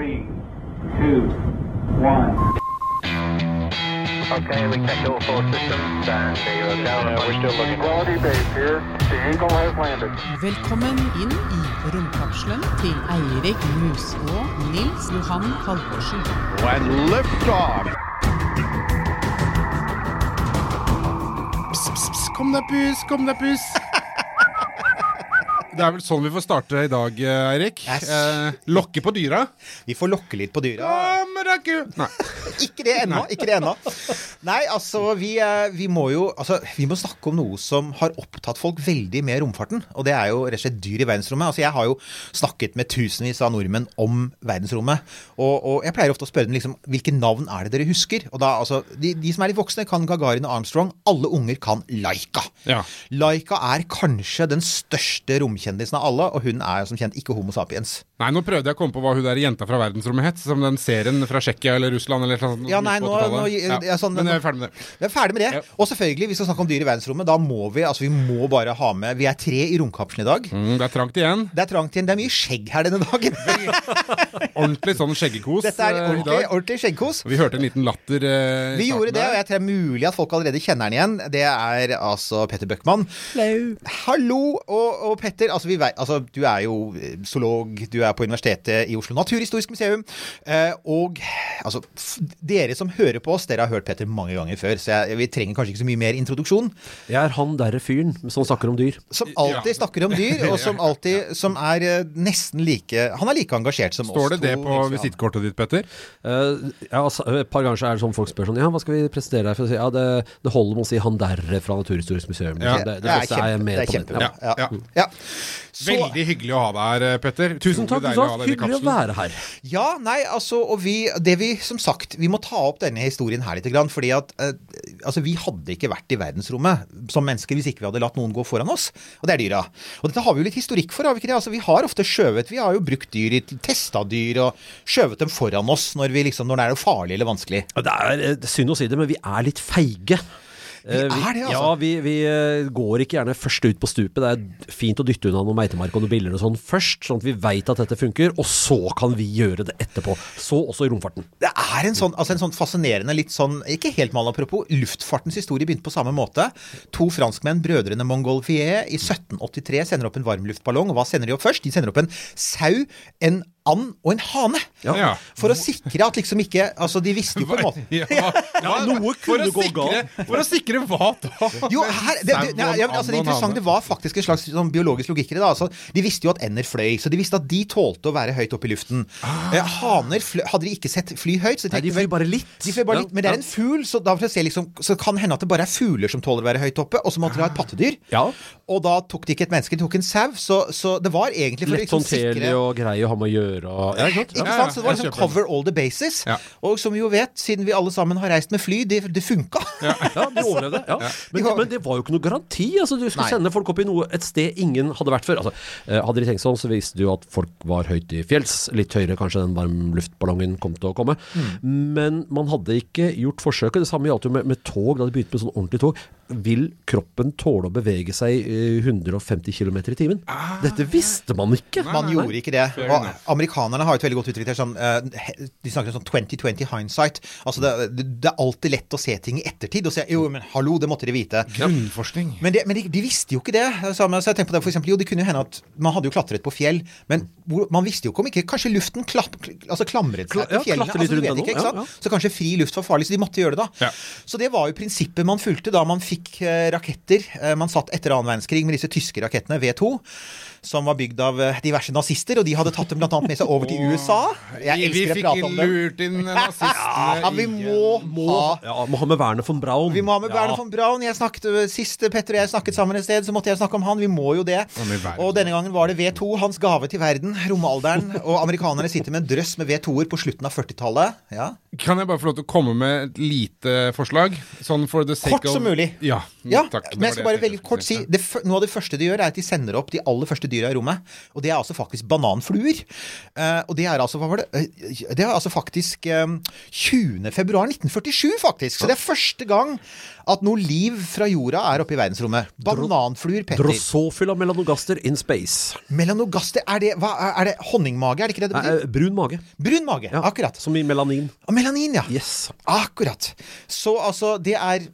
Three, two, one. Okay, we checked all four systems and zero down. We're still looking. Quality base here. The Eagle has landed. Velkommen inn i romkapselen til Eirik Mus og Nils Johan Halvorsen. Pss, pss, kom deg, pus, kom deg, pus. Det er vel sånn vi får starte i dag, eh, Eirik. Eh, lokke på dyra. Vi får lokke litt på dyra. Kommer deg ikke det ennå. ikke det ennå. Nei, altså, vi, eh, vi må jo altså, vi må snakke om noe som har opptatt folk veldig med romfarten. Og det er jo rett og slett dyr i verdensrommet. Altså, Jeg har jo snakket med tusenvis av nordmenn om verdensrommet. Og, og jeg pleier ofte å spørre dem liksom, hvilke navn er det dere husker. Og da, altså, de, de som er litt voksne, kan Gagarin og Armstrong. Alle unger kan Laika. Ja. Laika er kanskje den største romkjendisen av alle, og hun er som kjent ikke Homo sapiens. Nei, nå prøvde jeg å komme på hva hun der jenta fra verdensrommet het. Som den serien fra Tsjekkia eller Russland eller sånn. Ja, nei, nå- nå- ja. ja, sånn- Men vi er ferdig med det. Vi er ferdig med det. Ja. Og selvfølgelig, vi skal snakke om dyr i verdensrommet. Da må vi altså vi må bare ha med Vi er tre i romkapselen i dag. Mm, det er trangt igjen. Det er trangt igjen. Det er mye skjegg her denne dagen. Ordentlig sånn skjeggekos Dette er eh, i ordentlig, dag. ordentlig skjeggkos. Vi hørte en liten latter. eh, Vi gjorde det, der. og jeg tror det er mulig at folk allerede kjenner den igjen. Det er altså Petter Bøckmann. Hallo! Og, og Petter, altså, vi vet, altså, du er jo eh, zoolog, du er på Universitetet i Oslo Naturhistorisk museum. Eh, og altså, dere som hører på oss, dere har hørt Petter mange ganger før, så jeg, vi trenger kanskje ikke så mye mer introduksjon. Jeg er han derre fyren som snakker om dyr. Som alltid Ja. snakker om dyr, og som alltid som er eh, nesten like Han er like engasjert som Står oss det det på visittkortet ditt, Petter? Uh, ja, altså, et par ganger så er det sånn folk spør sånn Ja, hva skal vi presentere deg For å si, ja, det, det holder med å si han derre fra Naturhistorisk museum. Ja. liksom. Det, det, Det er er kjempe- det er kjempe, Ja. Ja. Ja. Ja. Så, Veldig hyggelig å ha deg her, eh, Petter. Tusen takk. Hyggelig å være her. ja, nei, altså, og vi Det vi, som sagt, vi må ta opp denne historien her litt, fordi at eh, altså, vi hadde ikke vært i verdensrommet som mennesker hvis ikke vi hadde latt noen gå foran oss. Og det er dyra. Og dette har vi jo litt historikk for, har vi ikke det? Altså, vi har ofte skjøvet Vi har jo brukt dyr testa dyr og skjøvet dem foran oss når, vi liksom, når det er farlig eller vanskelig. Det er eh, synd å si det, men vi er litt feige. Vi er det, altså. Ja, vi, vi eh, går ikke gjerne først ut på stupet. Det er fint å dytte unna noe meitemark og noen biller og sånn først, sånn at vi veit at dette funker, og så kan vi gjøre det etterpå. Så også i romfarten. Det er en sånn, altså en sånn fascinerende, litt sånn Ikke helt mal apropos. Luftfartens historie begynte på samme måte. To franskmenn, brødrene Montgolfier, i 1783 sender opp en varmluftballong. Og hva sender de opp først? De sender opp en sau, en and og en hane. Ja. For å sikre at liksom ikke Altså, de visste jo på en måte Ja, ja, noe kunne gå galt. For å sikre hva da? Jo, her, det, det, ja, ja, altså, det interessante var faktisk en slags sånn biologisk logikk i det. altså, De visste jo at ender fløy, så de visste at de tålte å være høyt oppe i luften. Eh, haner fløy, hadde de ikke sett fly høyt, så Nei, de fløy bare litt. De fløy bare Ja, litt, Men det ja. er en fugl, så da får se liksom, så kan hende at det bare er fugler som tåler å være høyt oppe, og så måtte de ha et pattedyr. Ja. Og da tok de ikke et menneske, de tok en sau, så, så det var egentlig for å sikre... Lett liksom håndterlig og grei å ha med å gjøre og Ja, ikke sant? ikke sant? Så det var liksom cover all the bases. Og som vi jo vet, siden vi alle sammen har reist med fly, det, det funka. Ja, de overlevde. Ja. Men, men det var jo ikke noe garanti. Altså, du skulle Nei. sende folk opp i noe, et sted ingen hadde vært før. Altså, eh, hadde de tenkt sånn, så visste du at folk var høyt i fjells. Litt høyere kanskje den varmluftballongen kom til å komme. Men man hadde ikke gjort forsøket. Det samme gjaldt jo med, med tog. Da de begynte med sånn ordentlig tog. Vil kroppen tåle å bevege seg eh, 150 km i timen? Dette visste man ikke. Man gjorde ikke det. Og amerikanerne har et veldig godt uttrykk der. Sånn, eh, de snakker om sånn 2020 hindsight. Altså det, det, er alltid lett å se ting i ettertid og se, jo, men hallo, det måtte de vite. Grunnforskning. Men, det, men de, de visste jo ikke det. Så jeg tenkte på det for eksempel, jo, det kunne jo hende at Man hadde jo klatret på fjell, men hvor, man visste jo ikke om ikke Kanskje luften klapp, altså klamret seg til fjellene. Altså, du vet ikke, ikke Ja, sant? Så kanskje fri luft var farlig, så de måtte gjøre det, da. Ja. Så det var jo prinsippet man fulgte da man fikk eh, raketter. Eh, man satt etter annen verdenskrig med disse tyske rakettene, V2, som var bygd av eh, diverse nazister, og de hadde tatt dem bl.a. med seg over til USA. Jeg vi elsker å prate om dem. lurt inn nazistene Ja, vi må ha Ja, må ha med Werner von Braun. vi må ha med Werner von Braun. Jeg snakket, Sist Petter og jeg snakket sammen et sted, så måtte jeg snakke om han. Vi må jo det. Og denne gangen var det V2, hans gave til verden. Romalderen. Og amerikanerne sitter med en drøss med V2-er på slutten av 40-tallet. Ja. Kan jeg bare få lov til å komme med et lite forslag? Sånn for the sake Kort of som mulig. Ja, Ja, takk. Men jeg skal bare veldig kort si det, Noe av det første de gjør, er at de sender opp de aller første dyra i rommet. Og det er altså faktisk bananfluer. Eh, og det er altså Hva var det? Eh, Det er altså faktisk eh, 20. februar 1947, faktisk. Så det er første gang at noe liv fra jorda er oppe i verdensrommet. Bananfluer, Petter. Drosophila melanogaster in space. Melanogaster, er det, hva, er det honningmage? Er det ikke det det betyr? Nei, brun mage. Brun mage, Ja, akkurat. Som i melanin. Og Melanin, ja. Yes. Akkurat. Så altså, det er eh,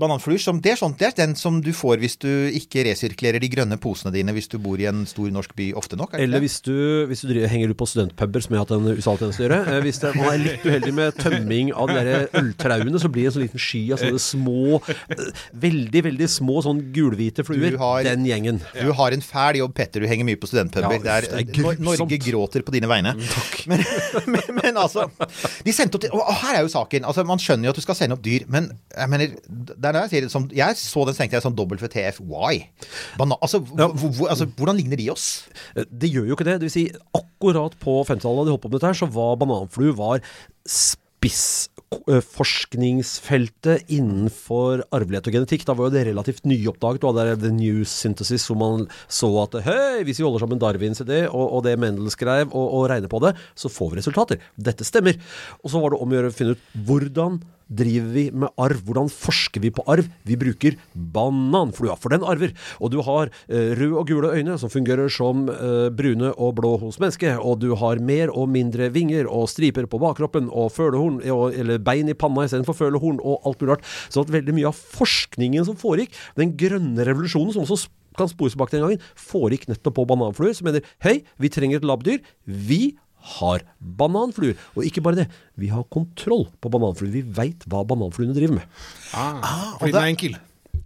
bananfluer som Det er sånt, det er den som du får hvis du ikke resirkulerer de grønne posene dine hvis du bor i en stor norsk by ofte nok. Er Eller hvis du, hvis du driver, henger ut på studentpuber, som jeg har hatt en USA-tjeneste å gjøre. Eh, hvis det, man er litt uheldig med tømming av de der øltrauene, så blir det en sånn liten sky av sånne små, eh, veldig, veldig små sånn gulhvite fluer. Har- Den gjengen. Du har en fæl jobb, Petter. Du henger mye på studentpuber. Ja, det er, det er Norge gråter på dine vegne. Men, men, men altså De sendte opp og her er jo saken. Altså, man skjønner jo at du skal sende opp dyr, men jeg mener det er det jeg, sier som, jeg så den, så tenkte jeg sånn WTF, why? Bana, altså, hvor- altså, hvordan ligner de oss? Eh, Det gjør jo ikke det. Det vil si, akkurat på 50-tallet da de holdt på med dette her, så var bananflue var spissforskningsfeltet innenfor arvelighet og genetikk. Da var jo det relativt nyoppdaget. Det er The New Synthesis hvor man så at hei, hvis vi holder sammen Darwins idé og, og det Mendel skrev, og, og regner på det, så får vi resultater. Dette stemmer. Og så var det om å gjøre å finne ut hvordan driver vi med arv? Hvordan forsker vi på arv? Vi bruker bananflua, for den arver. Og du har eh, røde og gule øyne som fungerer som eh, brune og blå hos mennesket. Og du har mer og mindre vinger og striper på bakkroppen og følehorn, eller bein i panna istedenfor følehorn og alt mulig rart. Så at veldig mye av forskningen som foregikk, den grønne revolusjonen som også kan spores til den gangen, foregikk nettopp på bananfluer, som mener hei, vi trenger et labdyr. Vi har bananfluer. Og ikke bare det, vi har kontroll på bananfluer. Vi veit hva bananfluene driver med. Ah, fordi den er enkel.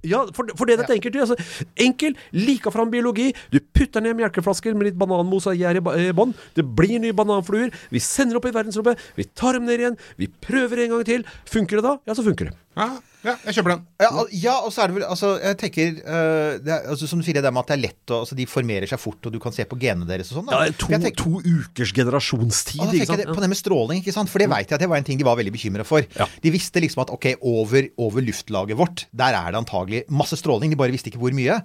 Ja, for, for det er er enkelt. Altså, enkel, lika fram biologi. Du putter ned melkeflasker med litt bananmos og gjær i i bånn. Det blir nye bananfluer. Vi sender opp i verdensrommet. Vi tar dem ned igjen. Vi prøver en gang til. Funker det da? Ja, så funker det. Ja, ja, jeg kjøper den. Ja, ja, og så er det vel Altså, jeg tenker uh, det er, altså, Som du sier, det der med at det er lett og, altså, De formerer seg fort, og du kan se på genene deres og sånn. Ja, to, tenker- to ukers generasjonstid. Og da ikke sant? jeg det, på det med stråling, ikke sant? for det vet jeg at det var en ting de var veldig bekymra for. Ja. De visste liksom at ok, over, over luftlaget vårt, der er det antagelig masse stråling. De bare visste ikke hvor mye.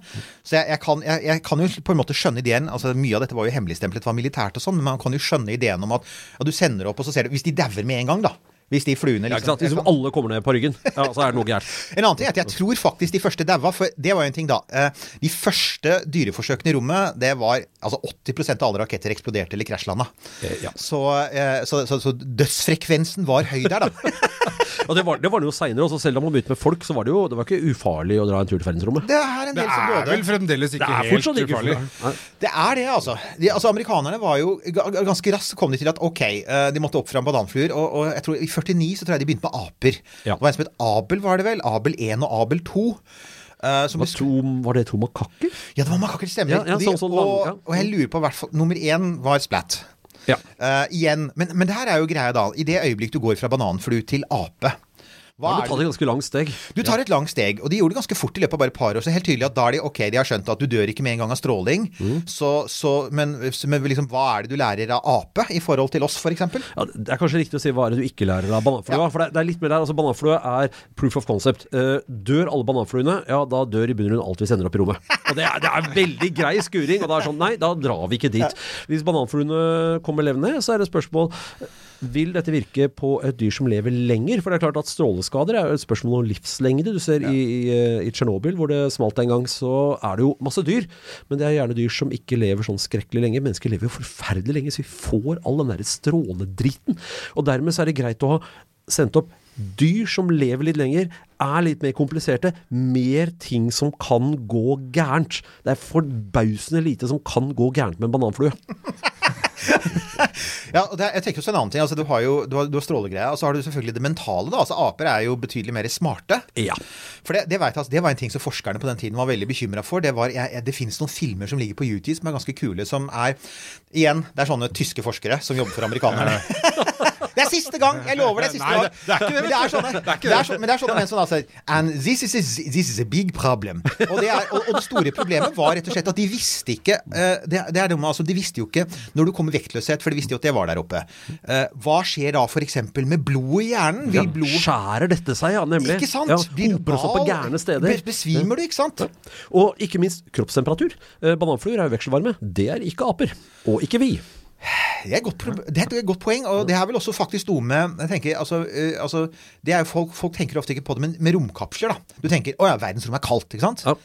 Så jeg, jeg, kan, jeg, jeg kan jo på en måte skjønne ideen altså Mye av dette var jo hemmeligstemplet, var militært og sånn, men man kan jo skjønne ideen om at ja, du sender opp, og så ser du Hvis de dauer med en gang, da. Hvis de fluene liksom, Ja, ikke liksom sant? Hvis alle kommer ned på ryggen, ja, så er det noe gærent. en annen ting er at jeg tror faktisk de første daua, for det var jo en ting da. Eh, De første dyreforsøkene i rommet, det var altså 80% av alle raketter eksploderte eller krasjlanda. Eh, ja. Så, eh, så, så, så dødsfrekvensen var høy der, da. Og det var det var det jo seinere også. Selv om man begynte med folk, så var det jo det var ikke ufarlig å dra en tur til verdensrommet. Det er en del som er vel fremdeles ikke er helt ufarlig. ikke ufarlig. Det er det, altså. De, altså amerikanerne var jo ga- ga- Ganske raskt kom de til at ok, eh, de måtte opp fra bananfluer. Og, og jeg tror i 49 så tror jeg de begynte med aper. Ja. Det var en som het Abel, var det vel? Abel 1 og Abel 2. Uh, som Var, to, var det to makakker? ja, det var makaker, stemmer. Ja, ja, Og sånn- sånn og, ja. og jeg lurer på hvert fall Nummer én var Splat. Ja. Eh, igjen. Men, men det her er jo greia, da. I det øyeblikk du går fra bananflu til ape. Hva ja, du tar et ganske langt steg. Du tar et langt steg, og de gjorde det ganske fort i løpet av bare et par år. Så helt tydelig at da er de ok, de har skjønt at du dør ikke med en gang av stråling. Mm. Så, så, men, men liksom, hva er det du lærer av ape i forhold til oss, f.eks.? Ja, det er kanskje riktig å si hva er det du ikke lærer av bananflua. For det, det er litt mer der, altså Bananflue er proof of concept. Eh, dør alle bananfluene, ja da dør i bunn og alt vi sender opp i rommet. Og det er, det er veldig grei skuring. Og da er sånn, nei, da drar vi ikke dit. Hvis bananfluene kommer levende, så er det spørsmål vil dette virke på et dyr som lever lenger? For det er klart at stråleskader er jo et spørsmål om livslengde. Du ser i, i, i Tsjernobyl, hvor det smalt en gang, så er det jo masse dyr. Men det er gjerne dyr som ikke lever sånn skrekkelig lenge. Mennesker lever jo forferdelig lenge, så vi får all den derre stråledriten. Og dermed så er det greit å ha sendt opp dyr som lever litt lenger, er litt mer kompliserte. Mer ting som kan gå gærent. Det er forbausende lite som kan gå gærent med en bananflue. Ja, og det, er- jeg tenker også en annen ting. Altså, du har jo du har, du har strålegreia, og så har du selvfølgelig det mentale. da, altså Aper er jo betydelig mer smarte. Ja. For det, det, vet altså, det var en ting som forskerne på den tiden var veldig bekymra for. Det, var, jeg, jeg, det finnes noen filmer som ligger på YouTube som er ganske kule, som er Igjen, det er sånne tyske forskere som jobber for amerikanerne. Det er siste gang! Jeg lover det. siste Nei, gang. det- det er det, Men det er sånne, Det er ikke det er så, men det er sånne menn som da sier And this is, a, this is a big problem. Og det, er, og, og det store problemet var rett og slett at de visste ikke uh, det, det er det med, altså, De visste jo ikke når du kom i vektløshet, for de visste jo at det var der oppe. Uh, hva skjer da f.eks. med blodet i hjernen? Vil blod skjærer dette seg, ja, nemlig. Ikke sant? Ja, Blir du hoper også på gal? gærne steder. Be- Besvimer du, ikke sant? Og ikke minst kroppstemperatur. Uh, bananfluer er jo vekselvarme. Det er ikke aper. Og ikke vi. Det er, det er et godt poeng, og det er vel også faktisk noe med jeg tenker, altså, eh, altså, det er jo folk, folk tenker ofte ikke på det, men med romkapsler, da. Du tenker å ja, verdensrommet er kaldt, ikke sant? Ja.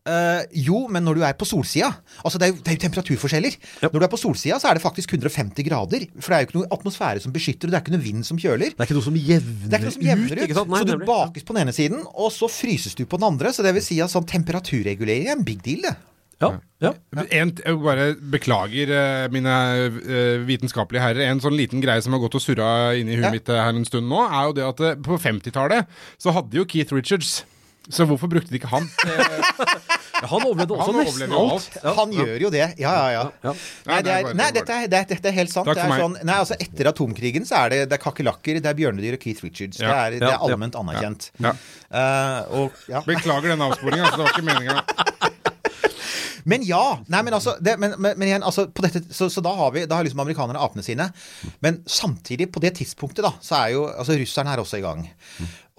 Uh, jo, men når du er på solsida altså Det er jo, det er jo temperaturforskjeller. Ja. Når du er på solsida, så er det faktisk 150 grader. For det er jo ikke noe atmosfære som beskytter, og det er ikke noe vind som kjøler. Det er ikke noe som jevner, er noe som jevner ut. Sant? Nei, så du bakes på den ene siden, og så fryses du på den andre. Så det vil si at sånn temperaturregulering er en big deal, det. Ja, ja. En, jeg bare beklager eh, mine eh, vitenskapelige herrer. En sånn liten greie som har gått og surra inni huet Ja. mitt eh, her en stund nå, er jo det at på 50-tallet så hadde jo Keith Richards Så hvorfor brukte de ikke han? Ja, Han overlevde også Han nesten alt. alt. Han gjør jo det. Ja, ja, ja. Ja. Nei, det er, nei dette, er, det, dette er helt sant. Det er sånn, nei, altså Etter atomkrigen så er det, det er kakerlakker, det er bjørnedyr og Keith Richards. Det, er, det er allment anerkjent. Ja. Eh, og, ja. Beklager den avsporinga. Altså, det var ikke meninga. Men ja! Nei, men altså, det, men, men, men igjen, altså på dette, så, så da har vi da har liksom amerikanerne apene sine. Men samtidig, på det tidspunktet, da, så er jo altså russerne er også i gang.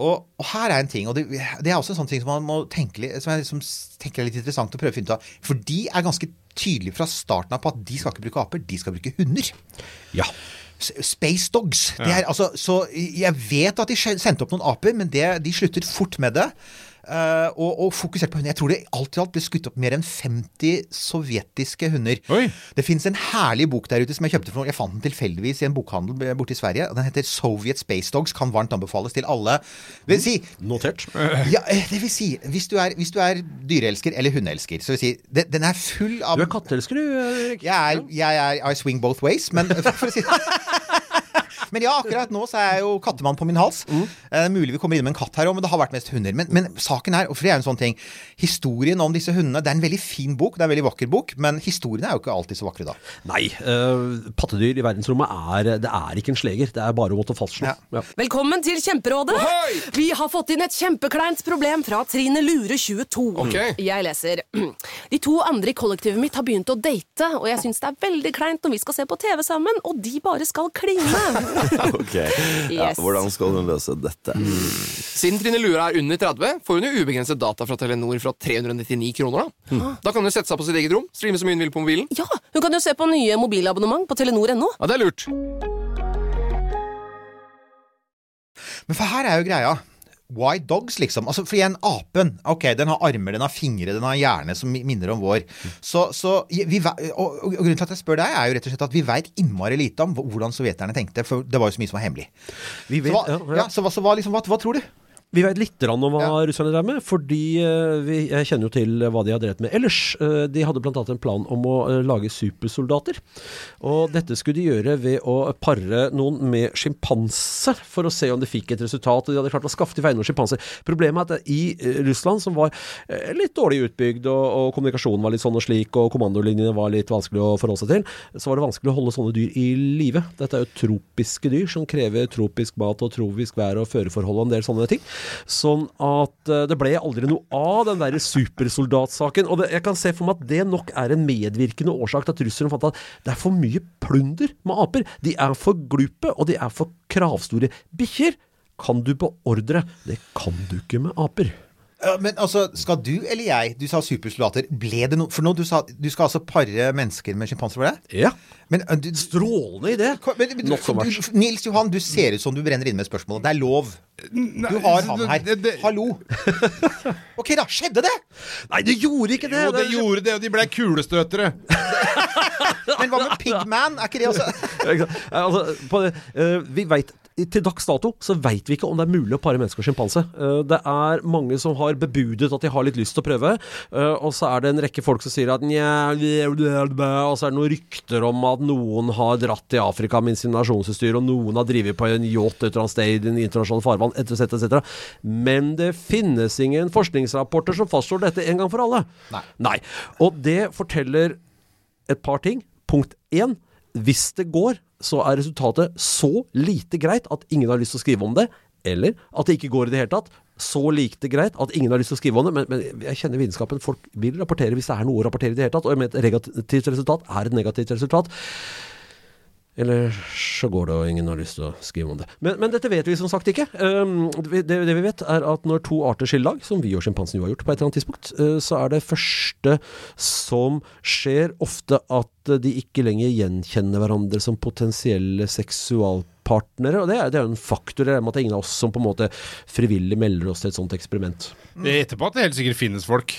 Og, og her er en ting, og det, det er også en sånn ting som man må tenke som jeg liksom tenker er litt interessant å prøve å finne ut av. For de er ganske tydelige fra starten av på at de skal ikke bruke aper, de skal bruke hunder. Ja. Space Dogs. Det er, altså, så jeg vet at de sendte opp noen aper, men det, de slutter fort med det. Eh, og, og fokusert på hunder. Jeg tror det alt i alt ble skutt opp mer enn 50 sovjetiske hunder. Oi. Det fins en herlig bok der ute som jeg kjøpte for noen Jeg fant den tilfeldigvis i en bokhandel borte i Sverige. Den heter Soviet Space Dogs. Kan varmt anbefales til alle. Det vil si, Notert. ja, eh, det vil si hvis du er, hvis du er dyreelsker eller hundeelsker, så vil si det, Den er full av Du er katteelsker, du, Erik. jeg er, jeg er I swing both ways, men for å si Men ja, akkurat nå så er jeg jo kattemann på min hals. Mm. Eh, Det mulig vi kommer inn med en katt her òg, men det har vært mest hunder. Men, men saken er, og for det er en sånn ting Historien om disse hundene, det er en veldig fin bok, det er en veldig vakker bok, men historiene er jo ikke alltid så vakre da. Nei, eh, pattedyr i verdensrommet er Det er ikke en sleger. Det er bare å måtte fastslå. Ja. Ja. Velkommen til Kjemperådet! Vi har fått inn et kjempekleint problem fra Trine Lure 22. Jeg leser De to andre i kollektivet mitt har begynt å date, og jeg syns det er veldig kleint når vi skal se på TV sammen, og de bare skal kline. Ok, ja, Hvordan skal hun løse dette? Siden Trine Lura er under 30, får hun jo ubegrenset data fra Telenor fra 399 kroner. Da Da kan hun sette seg på sitt eget rom, streame så mye hun vil på mobilen. Ja, hun kan jo se på nye mobilabonnement på telenor.no. Ja, det er lurt. Men for her er jo greia. Why dogs, liksom? Altså, for igjen, apen. Ok, den har armer, den har fingre, den har hjerne som minner om vår. Så, så vi, og, og grunnen til at jeg spør deg, er jo rett og slett at vi veit innmari lite om hvordan sovjeterne tenkte, for det var jo så mye som var hemmelig. Vi Så hva, ja, så, så hva, liksom, hva, hva tror du? Vi vet litt om hva Ja. russerne drev med, fordi eh, vi, jeg kjenner jo til hva de har drevet med ellers. Eh, De hadde bl.a. en plan om å eh, lage supersoldater. Og dette skulle de gjøre ved å pare noen med sjimpanse, for å se om de fikk et resultat. Og de hadde klart å skaffe til veie noen sjimpanser. Problemet er at i Russland, som var litt dårlig utbygd, og, og kommunikasjonen var litt sånn og slik, og kommandolinjene var litt vanskelig å forholde seg til, så var det vanskelig å holde sånne dyr i live. Dette er jo tropiske dyr som krever tropisk mat og tropisk vær og føreforhold og en del sånne ting. Sånn at eh, det ble aldri noe av den der supersoldatsaken. Og det, jeg kan se for meg at det nok er en medvirkende årsak til at russerne fant at det er for mye plunder med aper. De er for glupe, og de er for kravstore. Bikkjer kan du beordre. Det kan du ikke med aper. Men altså, skal du eller jeg Du sa supersoldater. Ble det noe For nå du sa du skal altså pare mennesker med sjimpanser, var det? Ja. Men, uh, du, Strålende idé. men, men, Not so much. du, Nils Johan, du ser ut som du brenner inne med spørsmålet. Det er lov. Du har han her. Det- det- Hallo. Ok, da. Skjedde det? Nei, det gjorde ikke det! Jo, det gjorde det, og de ble kulestøtere. Men hva med Pigman? Er ikke det også altså, på, det, eh, vi vet, til dags dato så veit vi ikke om det er mulig å pare mennesker og sjimpanse. Eh, det er mange som har bebudet at de har litt lyst til å prøve, eh, og så er det en rekke folk som sier at nja, og så er det noen rykter om at noen har dratt til Afrika med inseminasjonsutstyr, og noen har drevet på en yacht et eller annet sted i den internasjonale farvann, etc., etc. Men det finnes ingen forskningsrapporter som fastslår dette en gang for alle. Nei. Og det forteller et par ting. Punkt én. Hvis det går, så er resultatet så lite greit at ingen har lyst til å skrive om det. Eller at det ikke går i det hele tatt. Så lite greit at ingen har lyst til å skrive om det. Men, men jeg kjenner vitenskapen. Folk vil rapportere hvis det er noe å rapportere i det hele tatt. Og et negativt resultat er et negativt resultat. Eller så går det, og ingen har lyst til å skrive om det. Men, men dette vet vi som sagt ikke. Um, det, det vi vet, er at når to arter skiller lag, som vi og sjimpansen jo har gjort på et eller annet tidspunkt, uh, så er det første som skjer ofte at de ikke lenger gjenkjenner hverandre som potensielle seksualpartnere. Og det er, jo en faktor. At det er ingen av oss som på en måte frivillig melder oss til et sånt eksperiment. Er etterpå at det helt sikkert finnes folk.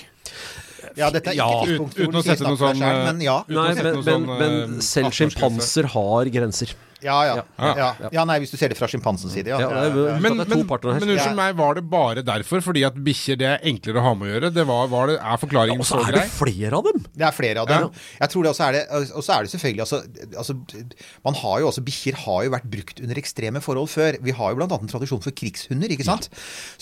Ja, dette er ikke Ja, tidspunktet uten hvor å du sette noe deg sånn, selv, men ja. Nei, men, men, sånn, men eh, selv sjimpanser har grenser. Ja, ja. Ja. ja. ja nei, hvis du ser det fra sjimpansens side, ja. Men, men, men unnskyld meg, var det bare derfor? Fordi at bikkjer det er enklere å ha med å gjøre? Det var, var det, er forklaringen Og så så er det flere av dem! Det er flere av dem. Jeg tror det også er det Og så er det selvfølgelig altså, altså Man har jo også Bikkjer har jo vært brukt under ekstreme forhold før. Vi har jo bl.a. en tradisjon for krigshunder, ikke sant?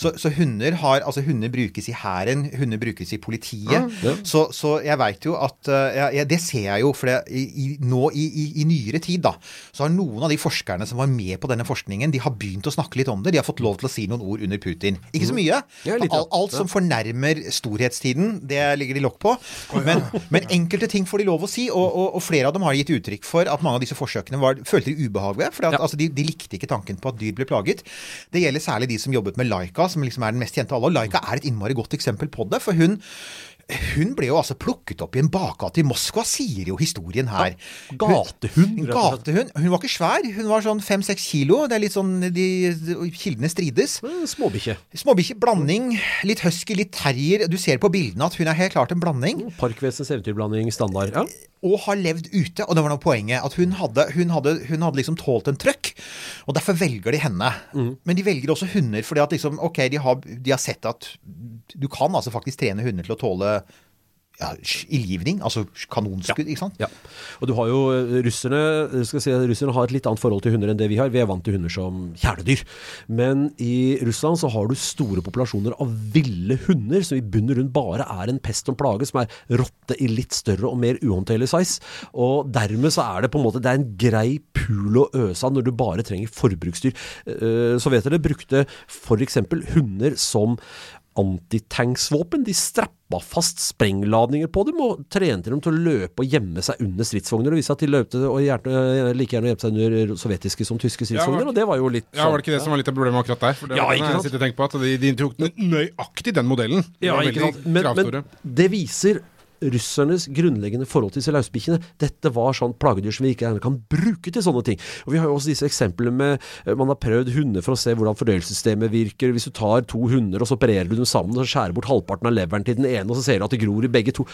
Så, så hunder har Altså hunder brukes i hæren, hunder brukes i politiet. Ja. Så, så jeg veit jo at eh, ja, ja, Det ser jeg jo, for det, i, i, nå i, i, i nyere tid, da, så har noen av de forskerne som var med på denne forskningen, de har begynt å snakke litt om det. De har fått lov til å si noen ord under Putin. Ikke så mye. Ja, litt. Alt, alt som fornærmer storhetstiden, det ligger de lokk på. Men, men enkelte ting får de lov å si, og, og, og flere av dem har gitt uttrykk for at mange av disse forsøkene var, følte de ubehag ved. For Ja. altså, de, de likte ikke tanken på at dyr ble plaget. Det gjelder særlig de som jobbet med Laika, som liksom er den mest kjente av alle. Og Laika er et innmari godt eksempel på det. for hun hun ble jo altså plukket opp i en bakgate i Moskva, sier jo historien her. Gatehund, Hun, gatehund. Hun var ikke svær, hun var sånn fem-seks kilo. Det er litt sånn de, Kildene strides. Småbikkje. Småbikkje, blanding. Litt husky, litt terrier. Du ser på bildene at hun er helt klart en blanding. Parkvesen, eventyrblanding, standard. Ja. Og har levd ute. Og det var nå poenget. At hun hadde, hun hadde, hun hadde liksom tålt en trøkk. Og derfor velger de henne. Men de velger også hunder fordi at liksom, ok, de har, de har sett at du kan altså faktisk trene hunder til å tåle ja, ildgivning. Altså kanonskudd, ikke sant? Ja. Og du har jo eh, russerne eh, skal si si, russerne har et litt annet forhold til hunder enn det vi har. Vi er vant til hunder som kjæledyr. Men i Russland så har du store populasjoner av ville hunder, som i bunn og grunn bare er en pest og plage, som er rotte i litt større og mer uhåndterlig size. Og dermed så er det på en måte det er en grei pul å øse av når du bare trenger forbruksdyr. Eh, Sovjeterne brukte f.eks. hunder som antitanksvåpen. De strappa fast sprengladninger på dem og trente dem til å løpe og gjemme seg under stridsvogner. Og viste at de løpte og gjerne, like gjerne gjemte seg under sovjetiske som tyske stridsvogner. ja, og det var jo litt Ja, Var det ikke det som var litt av problemet akkurat der? For det Ja, var den jeg sitter og tenker på at de, de tok nøyaktig den modellen. De Ja, ikke sant? Men, men det viser russernes grunnleggende forhold til disse løsbikkjene. Dette var sånn plagedyr som vi ikke kan bruke til sånne ting. Og Vi har jo også disse eksemplene med eh, Man har prøvd hunder for å se hvordan fordøyelsessystemet virker. Hvis du tar to hunder og så opererer du dem sammen og skjærer bort halvparten av leveren til den ene, og så ser du at det gror i begge to.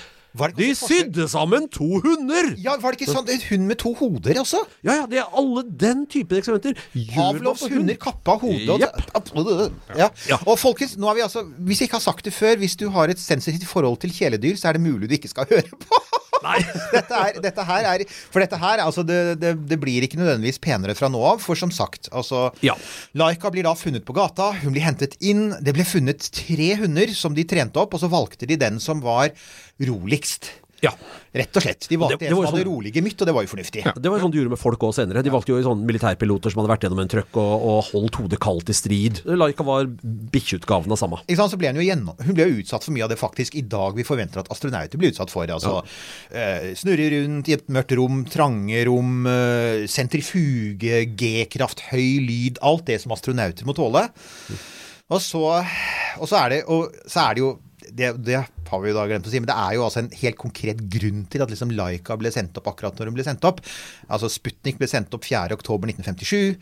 De sydde sammen to hunder! Ja, var det ikke sånn en hund med to hoder også? Ja, ja, det er alle den typen eksperimenter. Pavlovs hunder kappa hodet og Jepp. ja. Og folkens, nå har vi altså Hvis jeg ikke har sagt det før, hvis du har et sensitivt forhold til kjæledyr, så er det mulig du ikke skal høre på. dette, er, dette her er For dette her, altså det, det, det blir ikke nødvendigvis penere fra nå av. For som sagt, altså Ja. Laika blir da funnet på gata. Hun blir hentet inn. Det ble funnet tre hunder som de trente opp, og så valgte de den som var roligst. Ja. Rett og slett. De valgte det en som sånn... hadde sånn- rolig gemytt, og det var jo fornuftig. Det var jo sånn de gjorde med folk òg senere. De valgte jo sånne militærpiloter som hadde vært gjennom en trøkk og, og holdt hodet kaldt i strid. Laika var bikkjeutgaven av samme. Ikke sant, så ble hun, jo gjennom, hun ble jo utsatt for mye av det faktisk i dag vi forventer at astronauter blir utsatt for. Altså eh, snurre rundt i et mørkt rom, trange rom, eh, sentrifuge, G-kraft, høy lyd. Alt det som astronauter må tåle. Og så, og så er det og så er det jo det, det har vi da glemt å si, men det er jo altså en helt konkret grunn til at liksom Laika ble sendt opp akkurat når hun ble sendt opp. Altså Sputnik ble sendt opp 4.10.1957.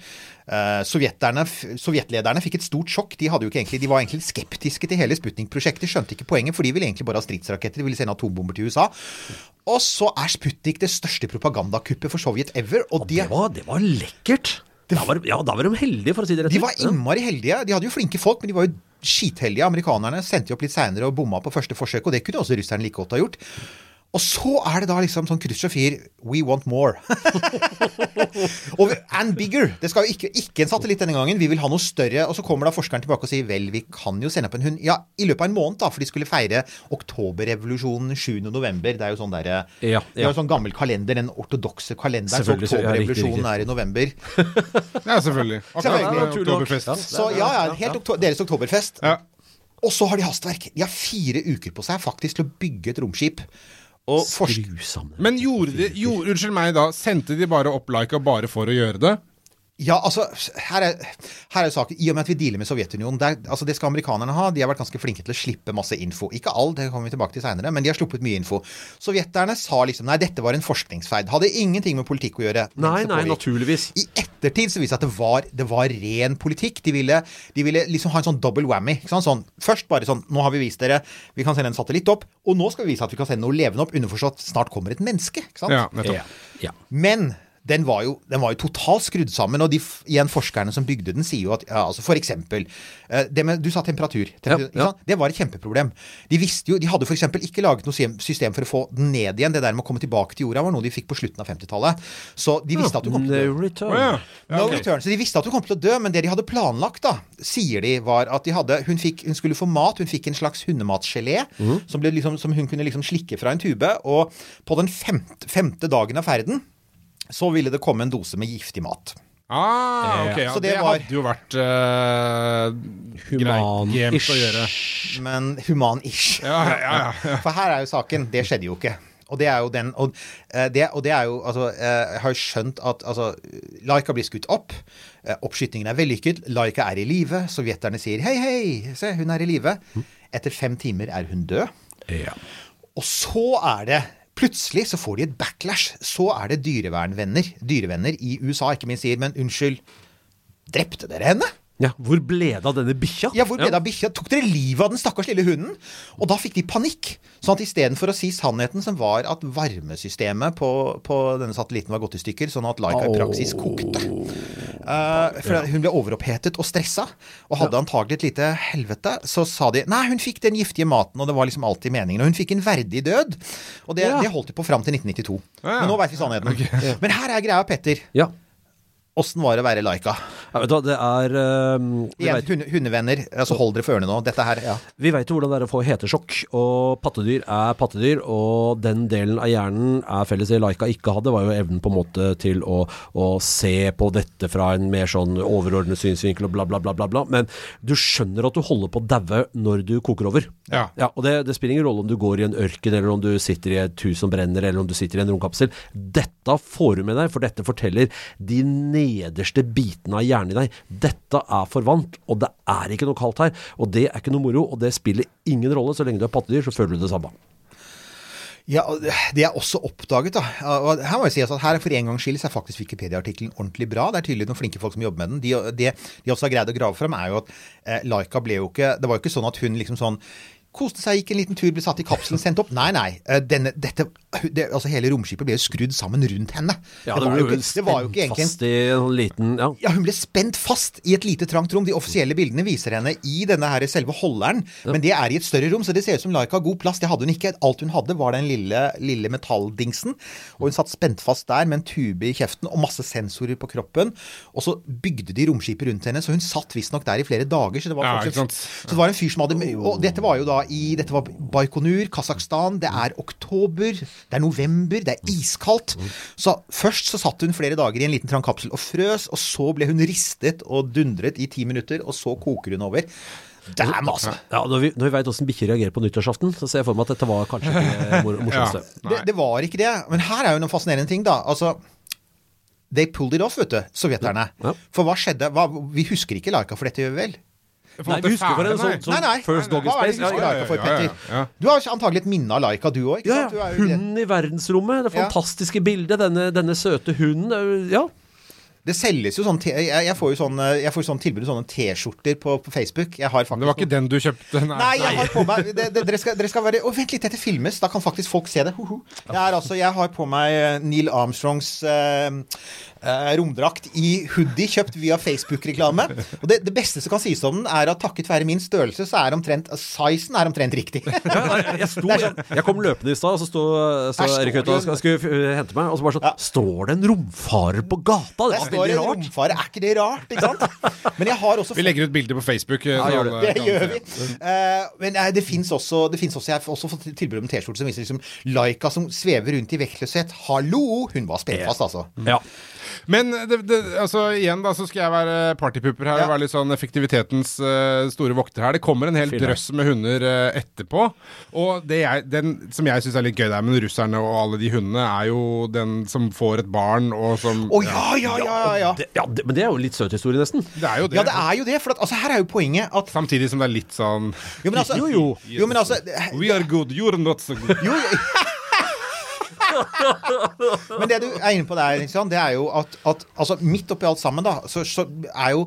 Uh, sovjeterne, sovjetlederne fikk et stort sjokk. De, hadde jo ikke egentlig, de var egentlig skeptiske til hele Sputnik-prosjektet. Skjønte ikke poenget, for de ville egentlig bare ha stridsraketter. De ville sende atombomber til USA. Og så er Sputnik det største propagandakuppet for Sovjet ever. Og de, Det var, det var lekkert. Da var, ja, da var de heldige, for å si det rett ut. de var innmari heldige. De hadde jo flinke folk, men de var jo skitheldige. Amerikanerne sendte jo opp litt seinere og bomma på første forsøk, og det kunne også russerne like godt ha gjort. Og så er det da liksom sånn kryss og fir We want more. og and bigger. Det skal jo ikke, ikke en satellitt denne gangen. Vi vil ha noe større. Og så kommer da forskeren tilbake og sier vel, vi kan jo sende opp en hund. Ja, i løpet av en måned, da, for de skulle feire oktoberrevolusjonen 7. november. Det er jo sånn derre Ja, Vi har jo sånn gammel kalender, den ortodokse kalenderen. Så ja, oktoberrevolusjonen er i november. Ja, selvfølgelig. Akkurat Selvfølgelig. med Oktoberfest. Så ja, ja, helt oktober, deres oktoberfest. Ja. Og så har de hastverk. De har fire uker på seg faktisk til å bygge et romskip. Og Skru sammen. Men gjorde de gjorde, Unnskyld meg, da. Sendte de bare opp like bare for å gjøre det? Ja, altså, her er, her er saken. I og med at vi dealer med Sovjetunionen det, er, altså, det skal amerikanerne ha. De har vært ganske flinke til å slippe masse info. Ikke all, det kommer vi tilbake til seinere, men de har sluppet mye info. Sovjeterne sa liksom nei, dette var en forskningsfeid. Hadde ingenting med politikk å gjøre. Nei, nei, naturligvis. I ettertid så viste det seg at det var, det var ren politikk. De ville, de ville liksom ha en sånn double whammy. Ikke sant? Sånn, først bare sånn Nå har vi vist dere, vi kan sende en satellitt opp. Og nå skal vi vise at vi kan sende noe levende opp. Underforstått snart kommer et menneske. Ikke sant? Ja, nettopp. Ja. ja. Men den var, jo, den var jo totalt skrudd sammen, og de igjen forskerne som bygde den, sier jo at ja, altså for eksempel eh, det med, Du sa temperatur. temperatur Ja, ja. Det var et kjempeproblem. De visste jo, de hadde f.eks. ikke laget noe system- system for å få den ned igjen. Det der med å komme tilbake til jorda var noe de fikk på slutten av 50-tallet. Så de visste at du kom til å dø. No return. Oh, ja. Ja, No return. Så de visste at hun kom til å dø, men det de hadde planlagt, da, sier de, var at de hadde Hun, fikk, hun skulle få mat. Hun fikk en slags hundematgelé som, liksom, som hun kunne liksom slikke fra en tube. Og på den femte, femte dagen av ferden så ville det komme en dose med giftig mat. Ah, ok, ja, Så det, det var- hadde jo vært uh, Human-ish. Men human-ish. Ja, ja, ja, ja. For her er jo saken. Det skjedde jo ikke. Og det er jo den Og, eh, det, og det er jo Altså, eh, jeg har jo skjønt at altså, Laika blir skutt opp. Eh, Oppskytingen er vellykket. Laika er i live. Sovjeterne sier hei, hei, se, hun er i live. Etter fem timer er hun død. Ja. Og så er det Plutselig så får de et backlash. Så er det dyrevernvenner dyrevenner i USA ikke minst sier men unnskyld, drepte dere henne? ja. Hvor ble det av denne bikkja? Ja, hvor ble det av bikkja? Tok dere livet av den stakkars lille hunden? Og da fikk de panikk. Sånn at istedenfor å si sannheten, som var at varmesystemet på, på denne satellitten var gått i stykker, sånn at Laika i praksis kokte. Eh, for hun ble overopphetet og stressa, og hadde antagelig et lite helvete. Så sa de nei, hun fikk den giftige maten, og det var liksom alltid meningen. Og hun fikk en verdig død. Og det, Ja. det holdt de på fram til 1992. Ja. Men nå veit vi sannheten. Men her er greia, Petter. Ja. Åssen var det å være Laika? ja vet du hva, det er eh, Igjen, vet- hunde, hundevenner. Altså, hold dere for ørene nå. Dette her, ja. Vi veit jo hvordan det er å få hetesjokk, og pattedyr er pattedyr. Og den delen av hjernen er felles det Laika ikke hadde, var jo evnen på en måte til å, å se på dette fra en mer sånn overordnet synsvinkel og bla, bla, bla, bla. bla. Men du skjønner at du holder på å daue når du koker over. Ja. og det, det spiller ingen rolle om du går i en ørken, eller om du sitter i et hus som brenner, eller om du sitter i en romkapsel. Dette får du med deg, for dette forteller de nederste bitene av hjernen i deg. Dette er forvant, og det er ikke noe kaldt her. Og det er ikke noe moro, og det spiller ingen rolle. Så lenge du er pattedyr, så føler du det samme. Ja, Det er også oppdaget, da. Og her må jeg si at her For en gangs skyld er faktisk Wikipedia-artikkelen ordentlig bra. Det er tydelig noen flinke folk som jobber med den. De, det de også har greid å grave frem, er jo at eh, Laika ble jo ikke Det var jo ikke sånn at hun liksom sånn Koste seg, gikk en liten tur, ble satt i kapselen, sendt opp. Nei, nei. eh, Denne, dette, det, altså Hele romskipet ble jo skrudd sammen rundt henne. Ja, det, var jo ikke, det var jo ikke egentlig en fast i en liten Ja. ja, Hun ble spent fast i et lite trangt rom. De offisielle bildene viser henne i denne her selve holderen, men det er i et større rom, så det ser ut som Laika har god plass. Det hadde hun ikke. Alt hun hadde, var den lille, lille metalldingsen. Og hun satt spent fast der med en tube i kjeften og masse sensorer på kroppen. Og så bygde de romskipet rundt henne, så hun satt visstnok der i flere dager. Så det var, Ja, faktisk- så det var en fyr som hadde Og dette var jo da i Dette var Baikonur, Kasakhstan. Det er oktober, det er november, det er iskaldt. Så først så satt hun flere dager i en liten trang kapsel og frøs, og så ble hun ristet og dundret i ti minutter, og så koker hun over. Damn, altså! Ja, når vi, når vi veit åssen bikkjer reagerer på nyttårsaften, så ser jeg for meg at dette var kanskje ikke det mor morsomste. Ja. Det, det var ikke det. Men her er jo noen fascinerende ting, da. Altså They pulled it off, vet du, sovjeterne. Ja. For hva skjedde? Hva, vi husker ikke Laika for dette, gjør vi vel? Nei, vi husker for en sånn, sånn Nei, nei. First Dog in Hva det Space. Ja, ja, ja, ja. Du har antagelig et minne av Laika, du òg? Ja, ja. Hunden i verdensrommet. Det Ja. fantastiske bildet. Denne, denne søte hunden. det Ja. Det selges jo sånn jeg, får jo sånn, jeg får sånn tilbud om sånne T-skjorter på, på Facebook. Jeg har faktisk Det var ikke den du kjøpte? Nei, jeg har på meg det, det, dere, skal, dere skal være Å, vent litt, dette filmes. Da kan faktisk folk se det. Ho, ho. Jeg, er altså, jeg har på meg Neil Armstrongs eh, eh, romdrakt i hoodie, kjøpt via Facebook-reklame. Og det, det beste som kan sies om den, er at takket være min størrelse, så er omtrent Sizen er omtrent riktig. Ja, nei, jeg, sto, er sånn- jeg, jeg kom løpende i stad, og så sto så Erik ute og skal- skulle hente meg. Og så bare sånn Ja. Står det en romfarer på gata? Det Der var står veldig en rart. romfarer. Er ikke det rart? Ikke sant? Men jeg har også Vi legger ut bilder på Facebook. Ja, gjør det. Det gjør vi. Uh, men eh, det fins også, det finnes også Jeg har også fått tilbud om en T-skjorte som viser liksom Laika som svever rundt i vektløshet. Hallo! Hun var spent fast, altså. Ja. Men det, det, altså, igjen da, så skal jeg være partypupper her Ja. og være litt sånn effektivitetens uh, store vokter her. Det kommer en hel drøss med hunder uh, etterpå. Og det jeg, den som jeg syns er litt gøy der med russerne og alle de hundene, er jo den som får et barn og som Å ja, ja, ja, ja, ja. Det, ja det, men det er jo litt søt historie, nesten. Det er jo det. Ja, det er jo det. For at, altså, her er jo poenget at Samtidig som det er litt sånn Jo, men altså, Jo, jo. jo, men altså We are good, you're not so good. Jo, Men det du er inne på der, liksom, det er jo at, at altså, midt oppi alt sammen, da, så, så er jo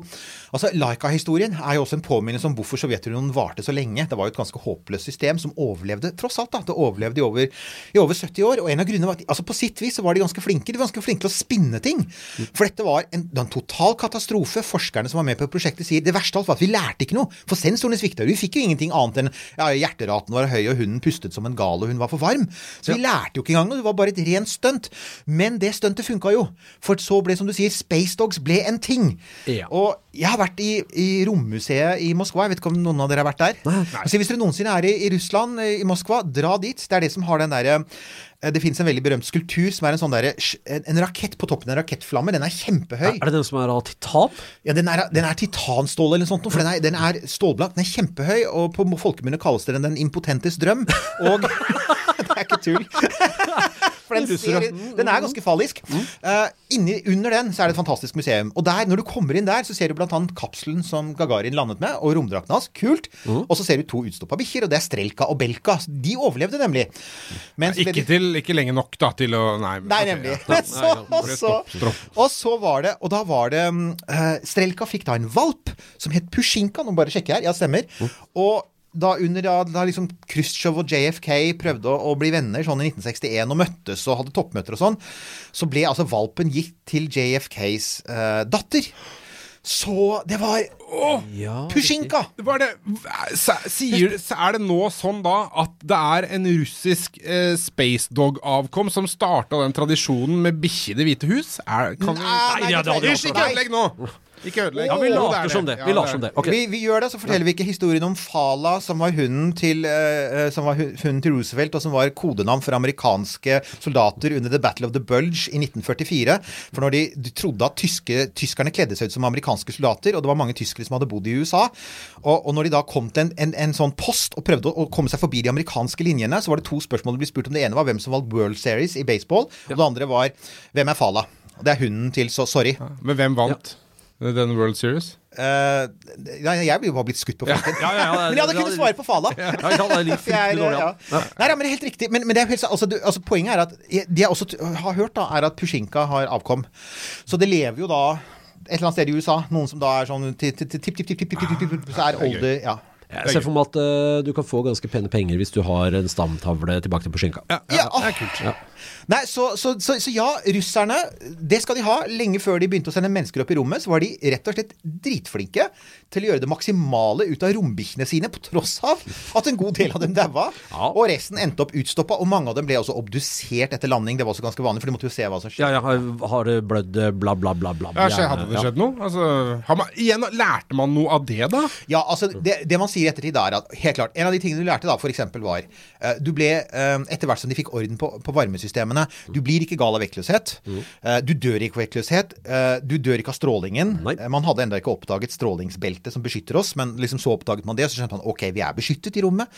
Altså, Laika-historien er jo også en påminnelse om hvorfor Sovjetunionen varte så lenge. Det var jo et ganske håpløst system som overlevde, tross alt. da, Det overlevde i over, i over 70 år. Og en av grunnene var at altså på sitt vis så var de ganske flinke. De var ganske flinke til å spinne ting. For dette var en, det var en total katastrofe. Forskerne som var med på prosjektet sier det verste av alt var at vi lærte ikke noe. For sensorene svikta. Vi fikk jo ingenting annet enn ja, hjerteraten var høy, og hunden pustet som en gal, og hun var for varm. Så vi lærte jo ikke engang noe. Det var bare et rent stunt. Men det stuntet funka jo. For så ble, som du sier, Space Dogs ble en ting. Ja. Og jeg har vært i, i rommuseet i Moskva. Jeg vet ikke om noen av dere har vært der? Altså, hvis dere noensinne er i, i Russland, i Moskva, dra dit. Det er det som har den derre eh, det fins en veldig berømt skulptur som er en sånn der, en, rakett på toppen av en rakettflamme. Den er kjempehøy. Er det den som er av titan? Ja, Den er, den er titanstål eller noe sånt, for den er, den er stålblank. Den er kjempehøy, og på folkemunne kalles det den impotentes drøm. Og er ikke tull. For den, ser, den er ganske fallisk. Uh, inni, under den så er det et fantastisk museum. Og der, når du kommer inn der, så ser du bl.a. kapselen som Gagarin landet med, og romdrakten hans. Kult. Og så ser du to utstoppa bikkjer, og det er Strelka og Belka. De overlevde nemlig. Mens, så Ikke, til, ikke lenge nok da til å Nei, Nei, nemlig. ja. så, og, så, Stopp, stopp. og så var det Og da var det mm, eh, Strelka fikk da en valp som het Pusjinka. Nå bare sjekke her. Ja, stemmer. Og da under da, da liksom Khrusjtsjov og JFK prøvde å, å bli venner sånn i 1961 og møttes og hadde toppmøter og sånn, så ble altså valpen gitt til JFKs uh, datter. Så det var Ja, Pusjinka! Var det, sier, er det nå sånn da at det er en russisk eh, Space Dog-avkom som starta den tradisjonen med bikkje i Det hvite hus? Er, kan nei, Nei, nei, det hadde vi Hysj, også. ikke ødelegg nå! Ikke ødelegg. Ja, vi later er som det. Vi later er som det. Okay. Vi, vi gjør det, så forteller vi ikke historien om Fala, som var hunden til, uh, som var hunden til Roosevelt, og som var kodenavn for amerikanske soldater under The Battle of the Bulge i 1944. For når de, de trodde at tyske, tyskerne kledde seg ut som amerikanske soldater, og det var mange tyskere som hadde bodd i USA, og, og når de da kom til en, en, en sånn post og prøvde å, å komme seg forbi de amerikanske linjene, så var det to spørsmål det ble spurt om. Det ene var hvem som valgte World Series i baseball, og det andre var hvem er Fala? Og det er hunden til så Sorry. Men hvem vant den World Series? Uh, nei, jeg blir jo bare blitt skutt på flekken. Ja, ja, ja, men jeg hadde kunnet svare på Fala. Nei, men det er helt riktig. Men, men er altså, du, altså, poenget er at det jeg også har hørt, da, er at Pushinka har avkom. Så det lever jo da et eller annet sted i USA noen som da er sånn tipp-tipp-tipp, så er ah, older ja. Jeg ser for meg at uh, du kan få ganske pene penger hvis du har en stamtavle tilbake til Pusjinka. Ja, ja, ja, det er kult. Ja. Nei, så, så, så, så ja, russerne, det skal de ha. Lenge før de begynte å sende mennesker opp i rommet, så var de rett og slett dritflinke til å gjøre det maksimale ut av rombikkjene sine, på tross av at en god del av dem daua. Ja. Og resten endte opp utstoppa, og mange av dem ble også obdusert etter landing. Det var også ganske vanlig, for de måtte jo se hva som skjedde. Ja, ja, har, har det blødd eh, bla, bla, bla, bla. Ja, så hadde det Ja. skjedd noe? Altså, har man, igjen, lærte man noe av det, da? Ja, altså det, det man sier i ettertid, er at helt klart, en av de tingene du lærte da, eksempel var eh, Du ble, eh, etter hvert som de fikk orden på, på varmesystemene Du blir ikke gal av vektløshet. Eh, du dør ikke av vektløshet. Eh, du dør ikke av strålingen. Nei. Eh, man hadde ennå ikke oppdaget strålingsbeltet som beskytter oss, men liksom så oppdaget man det, så skjønte man ok, vi er beskyttet i rommet.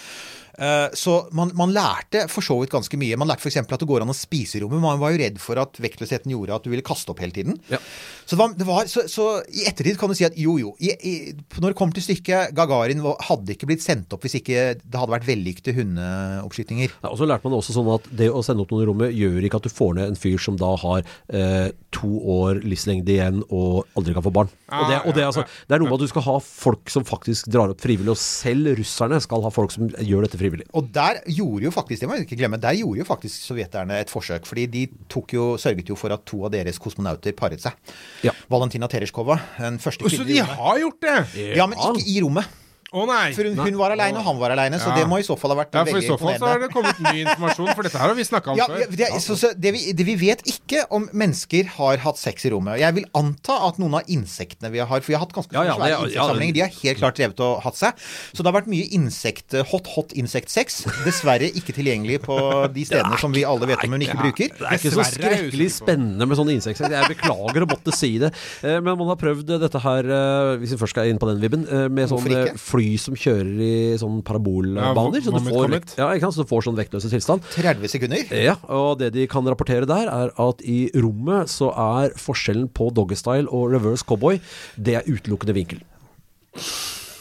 Eh, så man, man lærte for så vidt ganske mye. Man lærte f.eks. at det går an å spise i rommet. Man var jo redd for at vektløsheten gjorde at du ville kaste opp hele tiden. Ja. Så, det var, det var, så, så i ettertid kan du si at jo, jo. I, i, når det kom til stykket, Gagarin hadde ikke blitt sendt opp hvis ikke det hadde vært vellykkede hundeoppskytinger. Ja, og så lærte man også sånn at det å sende opp noen i rommet gjør ikke at du får ned en fyr som da har eh, to år livslengde igjen og aldri kan få barn. og det, og det, er altså, det er noe med at du skal ha folk som faktisk drar opp frivillig, og selv russerne skal ha folk som gjør dette frivillig. Og der gjorde jo faktisk det må jeg ikke glemme, der gjorde jo faktisk sovjeterne et forsøk. fordi de tok jo, sørget jo for at to av deres kosmonauter paret seg. Ja. Valentina Tereshkova, den første Så kvinnen de har gjort det? Ja, men ikke i rommet. Å nei! For hun, hun var aleine, og han var aleine, så Ja. det må i så fall ha vært Ja, for i veldig så fall så har det kommet ny informasjon, for dette her har vi snakka om Ja, før. ja, det, så, så det, vi, det vi vet ikke om mennesker har hatt sex i rommet. Jeg vil anta at noen av insektene vi har For vi har hatt ganske Ja, ja, svære det- ja, insektsamlinger. De har helt klart drevet og hatt seg. Så det har vært mye insekt, hot, hot insektsex. Dessverre ikke tilgjengelig på de stedene som vi alle vet om hun ikke bruker. Det er ikke så Dessverre er jeg skrekkelig usikker på. spennende med sånne insektsex. Jeg beklager å måtte si det. Eh, Men man har prøvd dette her, eh, hvis vi først skal inn på den vibben, eh, med Hvorfor ikke? fly som kjører i sånn parabolbaner. Ja, så du får, ja, ikke sant? så du får sånn vektløse tilstand. 30 sekunder. Ja, og det de kan rapportere der, er at i rommet så er forskjellen på doggystyle og reverse cowboy, det er utelukkende vinkel.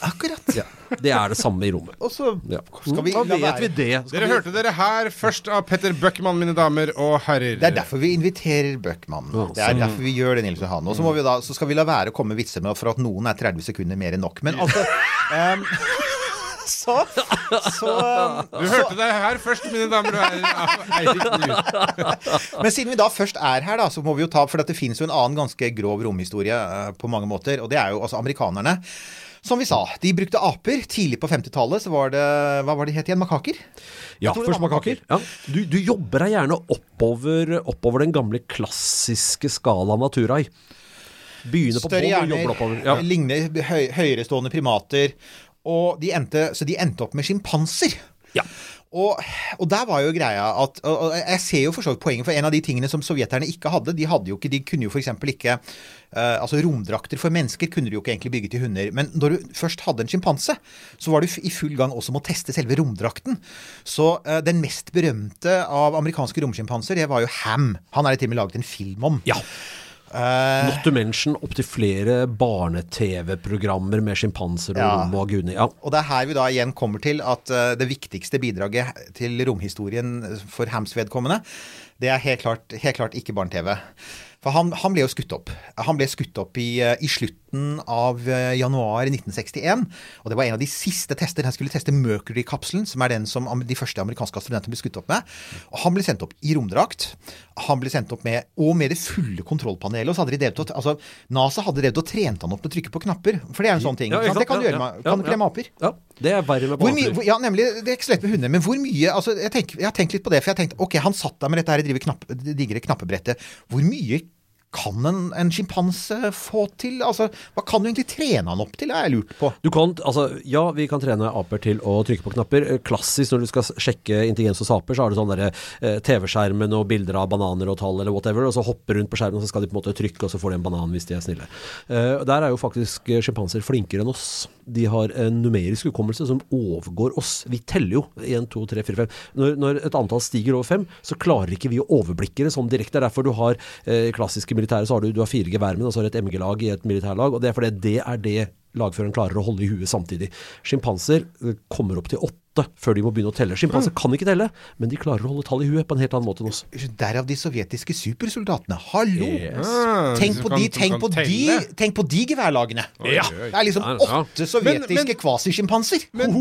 Akkurat. Ja, det er det samme i rommet. Og så Ja. skal vi Da vet vi det. Skal Dere vi- hørte dere her først av Petter Bøckmann, mine damer og herrer. Det er derfor vi inviterer Bøckmann. Ja, Det er derfor vi gjør det, Nils Johan. Og så, må vi da, så skal vi la være å komme med vitser med for at noen er 30 sekunder mer enn nok. Men altså um, Så, så, ehm, Du hørte det her først, mine damer og herrer. Men siden vi da først er her, da, så må vi jo ta For det finnes jo en annen ganske grov romhistorie eh, på mange måter. Og det er jo altså amerikanerne. Som vi sa, de brukte aper. Tidlig på 50-tallet så var det Hva var det het igjen? Makaker? Ja, først makaker. Ja. Du, du jobber deg gjerne oppover, oppover den gamle klassiske skala Naturai. Begynner på Større bånn og oppover. Ja. ligner høy, høyerestående primater. Og de endte, så de endte opp med sjimpanser. Ja. Og, og der var jo greia at og, Jeg ser jo for så vidt poenget, for en av de tingene som sovjeterne ikke hadde De hadde jo ikke, de kunne jo f.eks. ikke uh, Altså Romdrakter for mennesker kunne de jo ikke egentlig bygge til hunder. Men når du først hadde en sjimpanse, så var du i full gang også med å teste selve romdrakten. Så uh, den mest berømte av amerikanske romsjimpanser, det var jo Ham. Han er det til og med laget en film om. ja. Eh, Not to mention opptil flere barne-TV-programmer med sjimpanser og Ja. rom og gudene. Ja. Og det er her vi da igjen kommer til at eh, det viktigste bidraget til romhistorien for Hams vedkommende, det er helt klart, helt klart ikke barne-TV. For han, han ble jo skutt opp. Han ble skutt opp i, eh, i slutten av eh, januar 1961. Og det var en av de siste tester. Han skulle teste Mercury-kapselen, som er den som de første amerikanske astronautene ble skutt opp med. Og han ble sendt opp i romdrakt. Han ble sendt opp med, og med det fulle kontrollpanelet. Og så hadde de drevet og, altså, NASA hadde drevet og trent han opp til å trykke på knapper. For det er en sånn ting. Ja? Det kan du gjøre med, kan du klemme aper. ja, det er verre med hvor- ja, nemlig, Det er ikke så lett med hunder, men hvor mye altså, jeg, tenk, jeg har tenkt litt på det. For jeg har tenkt, ok, han satt der med dette her driver knapp, det digre knappebrettet. Hvor mye kan en, en sjimpanse få til? Altså, Hva kan du egentlig trene han opp til, har jeg lurt på. Du kan, altså, ja, vi kan trene aper til å trykke på knapper. Eh, Klassisk når du skal sjekke intelligens hos aper, så har du sånn eh, TV-skjermen og bilder av bananer og tall eller whatever, og så hopper rundt på skjermen, og så skal de på en måte trykke, og så får de en banan hvis de er snille. Eh, der er jo faktisk eh, sjimpanser flinkere enn oss. De har en numerisk hukommelse som overgår oss. Vi teller jo 1, 2, 3, 4, 5. Når, når et antall stiger over 5, så klarer ikke vi å overblikke det sånn direkte. Det er derfor du har eh, klassiske militære, så har du, du har fire geværmenn, og så har du et MG-lag i et militærlag, og det er fordi det er det lagføreren klarer å holde i huet samtidig. Sjimpanser eh, kommer opp til åtte før de må begynne å telle. Sjimpanser kan ikke telle, men de klarer å holde tall i huet på en helt annen måte enn oss. Derav de sovjetiske supersoldatene. Hallo! Yes. Ah, Tenk på, kan- de, tenk, på de, tenk på de geværlagene. Ja. Det er liksom åtte sovjetiske Men- men- kvasisjimpanser. Men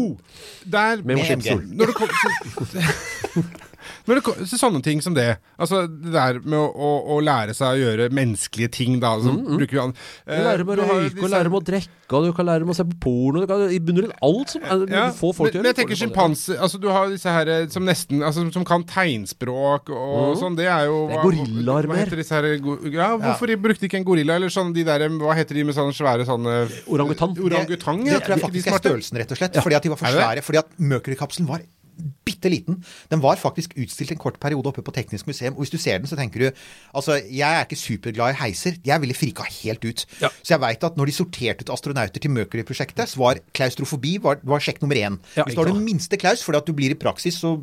der Med maskinpistol. Når det det til sånne ting som det, altså det der med å, å, å lære seg å gjøre menneskelige ting, da, så bruker vi an Du lærer med å Eh, røyke, og disse- lærer med å drikke, og du kan lære med å se på porno. Du kan, I bunn og grunn alt som er, ja, du får folk men, til å men jeg tenker gjøre. sjimpanser altså, Du har disse her eh, som nesten altså, Som kan tegnspråk og sånn. Det er jo Det er gorillaer Hva mer. heter disse her go- Ja, hvorfor brukte ikke en gorilla? Eller sånn de der Hva heter de med sånne svære sånne Orangutang. Orangutang, Det ja. tror jeg faktisk er størrelsen, rett og slett. Fordi at de var for svære. Fordi at Mercury-kapselen var bitte liten. Den var faktisk utstilt en kort periode oppe på Teknisk museum. Og hvis du ser den, så tenker du Altså, jeg er ikke superglad i heiser. Jeg ville frika helt ut. Ja. Så jeg veit at når de sorterte ut astronauter til Mercury-prosjektet, så var klaustrofobi var, var sjekk nummer én. Ja, hvis du har den det minste klaus, fordi at du blir i praksis, så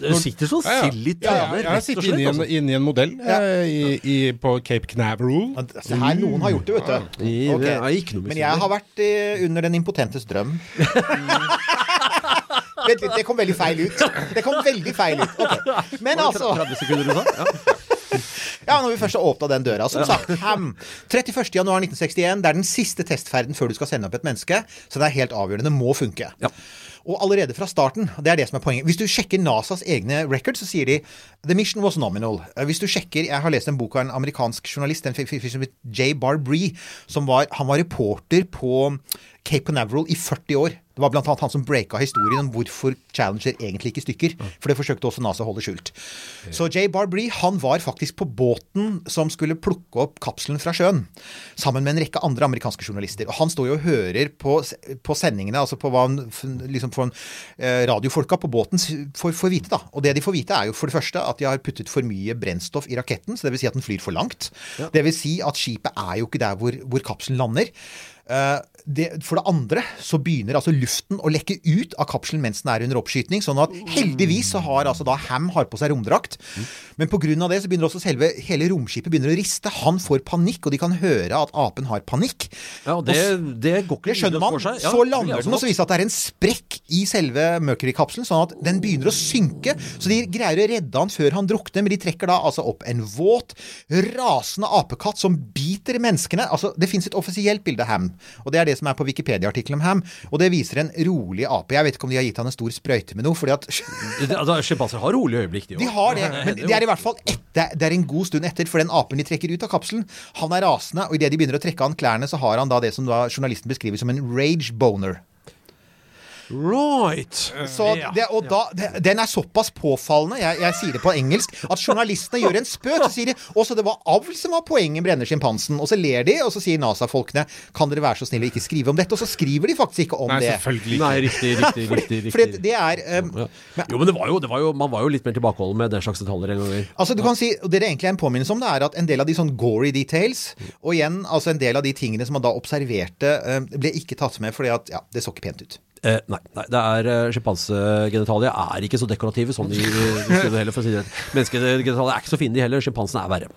Du sitter så sild i Ja, ja, tjener, jeg sitter inne i inni en, inn en modell eh, i, i, på Cape Canaveral. Se her, noen har gjort det, vet du. I- Ok. det ikke noe Men jeg har vært eh, under den impotentes drøm. Vent litt, det kom veldig feil ut. Det kom veldig feil ut. Okay. Men altså 30 sekunder, du sa? Ja. Når vi først har åpna den døra. Som sagt, ham. 31.1.1961. Det er den siste testferden før du skal sende opp et menneske. Så det er helt avgjørende. Det må funke. Ja. Og allerede fra starten, det er det som er poenget Hvis du sjekker NASAs egne records, så sier de The mission was nominal. Eh, Hvis du sjekker Jeg har lest en bok av en amerikansk journalist, en J. Barbree, som var Han var reporter på Cape Canaveral i 40 år. Det var annet han som breaka historien om hvorfor Challenger egentlig gikk i stykker. For det forsøkte også NASA å holde skjult. Så Jay Barbree han var faktisk på båten som skulle plukke opp kapselen fra sjøen. Sammen med en rekke andre amerikanske journalister. Og han står jo og hører på, på sendingene, altså på hva liksom får eh, radiofolka på båten får, får vite. da. Og det de får vite, er jo for det første at de har puttet for mye brennstoff i raketten. så det vil si at den flyr for langt. Det vil si at skipet er jo ikke der hvor, hvor kapselen lander. Eh, det, for det andre så begynner altså luften å lekke ut av kapselen mens den er under oppskyting. Sånn at heldigvis så har altså da Ham har på seg romdrakt. Men pga. det så begynner også selve hele romskipet begynner å riste. Han får panikk, og de kan høre at apen har panikk. Ja, og det, det går ikke Det skjønner man. seg. Ja, så lander er den, og så viser det at det er en sprekk i selve Mercury-kapselen, sånn at den begynner å synke. Så de greier å redde han før han drukner, men de trekker da altså opp en våt, rasende apekatt som biter menneskene. Altså, Det fins et offisielt bilde av Ham, og det er det som er på Wikipedia-artikkelen om Ham. Og det viser en rolig ape. Jeg vet ikke om de har gitt han en stor sprøyte med noe, fordi at Altså, Sjimpanser har rolige øyeblikk, de de har det, men det er i hvert fall etter, er- det er en god stund etter, for den apen de trekker ut av kapselen, han er rasende, og idet de begynner å trekke av han klærne, så har han da det som da journalisten beskriver som en rage boner. Right! Så det, og da, det, Den er såpass påfallende, jeg, jeg sier det på engelsk, at journalistene gjør en spøk. Så sier de også det var avl som var poenget med denne sjimpansen. Og så ler de, og så sier NASA-folkene kan dere være så snille å ikke skrive om dette? Og så skriver de faktisk ikke om Nei, det. selvfølgelig ikke. Nei, riktig, riktig, riktig. riktig. For det, det er um, Ja. Jo, men det var jo, det var jo, man var jo litt mer tilbakeholden med den slags detaljer en gang. Altså du kan si, og Det det egentlig er en påminnelse om, det er at en del av de sånn gory details, og igjen altså en del av de tingene som man da observerte, eh, ble ikke tatt med fordi at ja, det så ikke pent ut. Eh, nei, nei, det er uh, sjimpansegenitalia er ikke så dekorative som de, i heller, for å si det rett. Menneskegenitalia er ikke så fine, de heller. Sjimpansene er verre.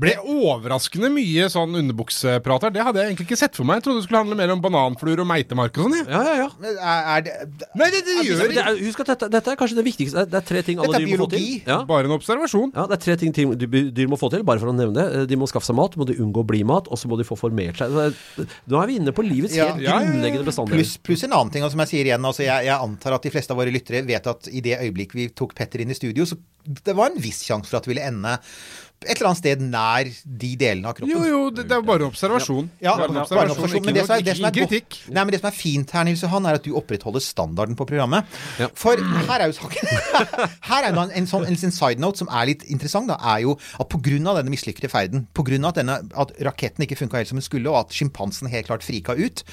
Ble overraskende mye sånn underbukseprat her. Det hadde jeg egentlig ikke sett for meg. Jeg trodde det skulle handle mer om bananfluer og meitemark og sånn. Ja, ja, ja. Men Er, er det, Nei, det, det Er gjør det ikke er, husk at dette, dette er kanskje det viktigste. Det er- tre ting alle dyr må få til. biologi. Ja. Bare en observasjon. Ja, det er tre ting ting dyr må få til, bare for å nevne det. De må skaffe seg mat, må de unngå å blimat, og så må de få formert seg. Nå er vi inne på livets Ja. helt ja. grunnleggende bestanddeler. Pluss plus en annen ting, og som jeg sier igjen, altså jeg, jeg antar at de fleste av våre lyttere vet at i det øyeblikk vi tok Petter inn i studio, så det var en viss sjanse for at det ville ende et eller annet sted nær de delene av kroppen. Jo, jo, det, det er bare observasjon. Ja, bare en observasjon, en observasjon. Men det som er, det som er, godt-. Nei, men det som er fint her, Nils Johan, er at du opprettholder standarden på programmet. Ja. For her er jo saken Her er en, en sånn en, side note som er litt interessant, da, er jo at pga. denne mislykkede ferden, pga. At, denne- at raketten ikke funka helt som den skulle, og at sjimpansen helt klart frika ut,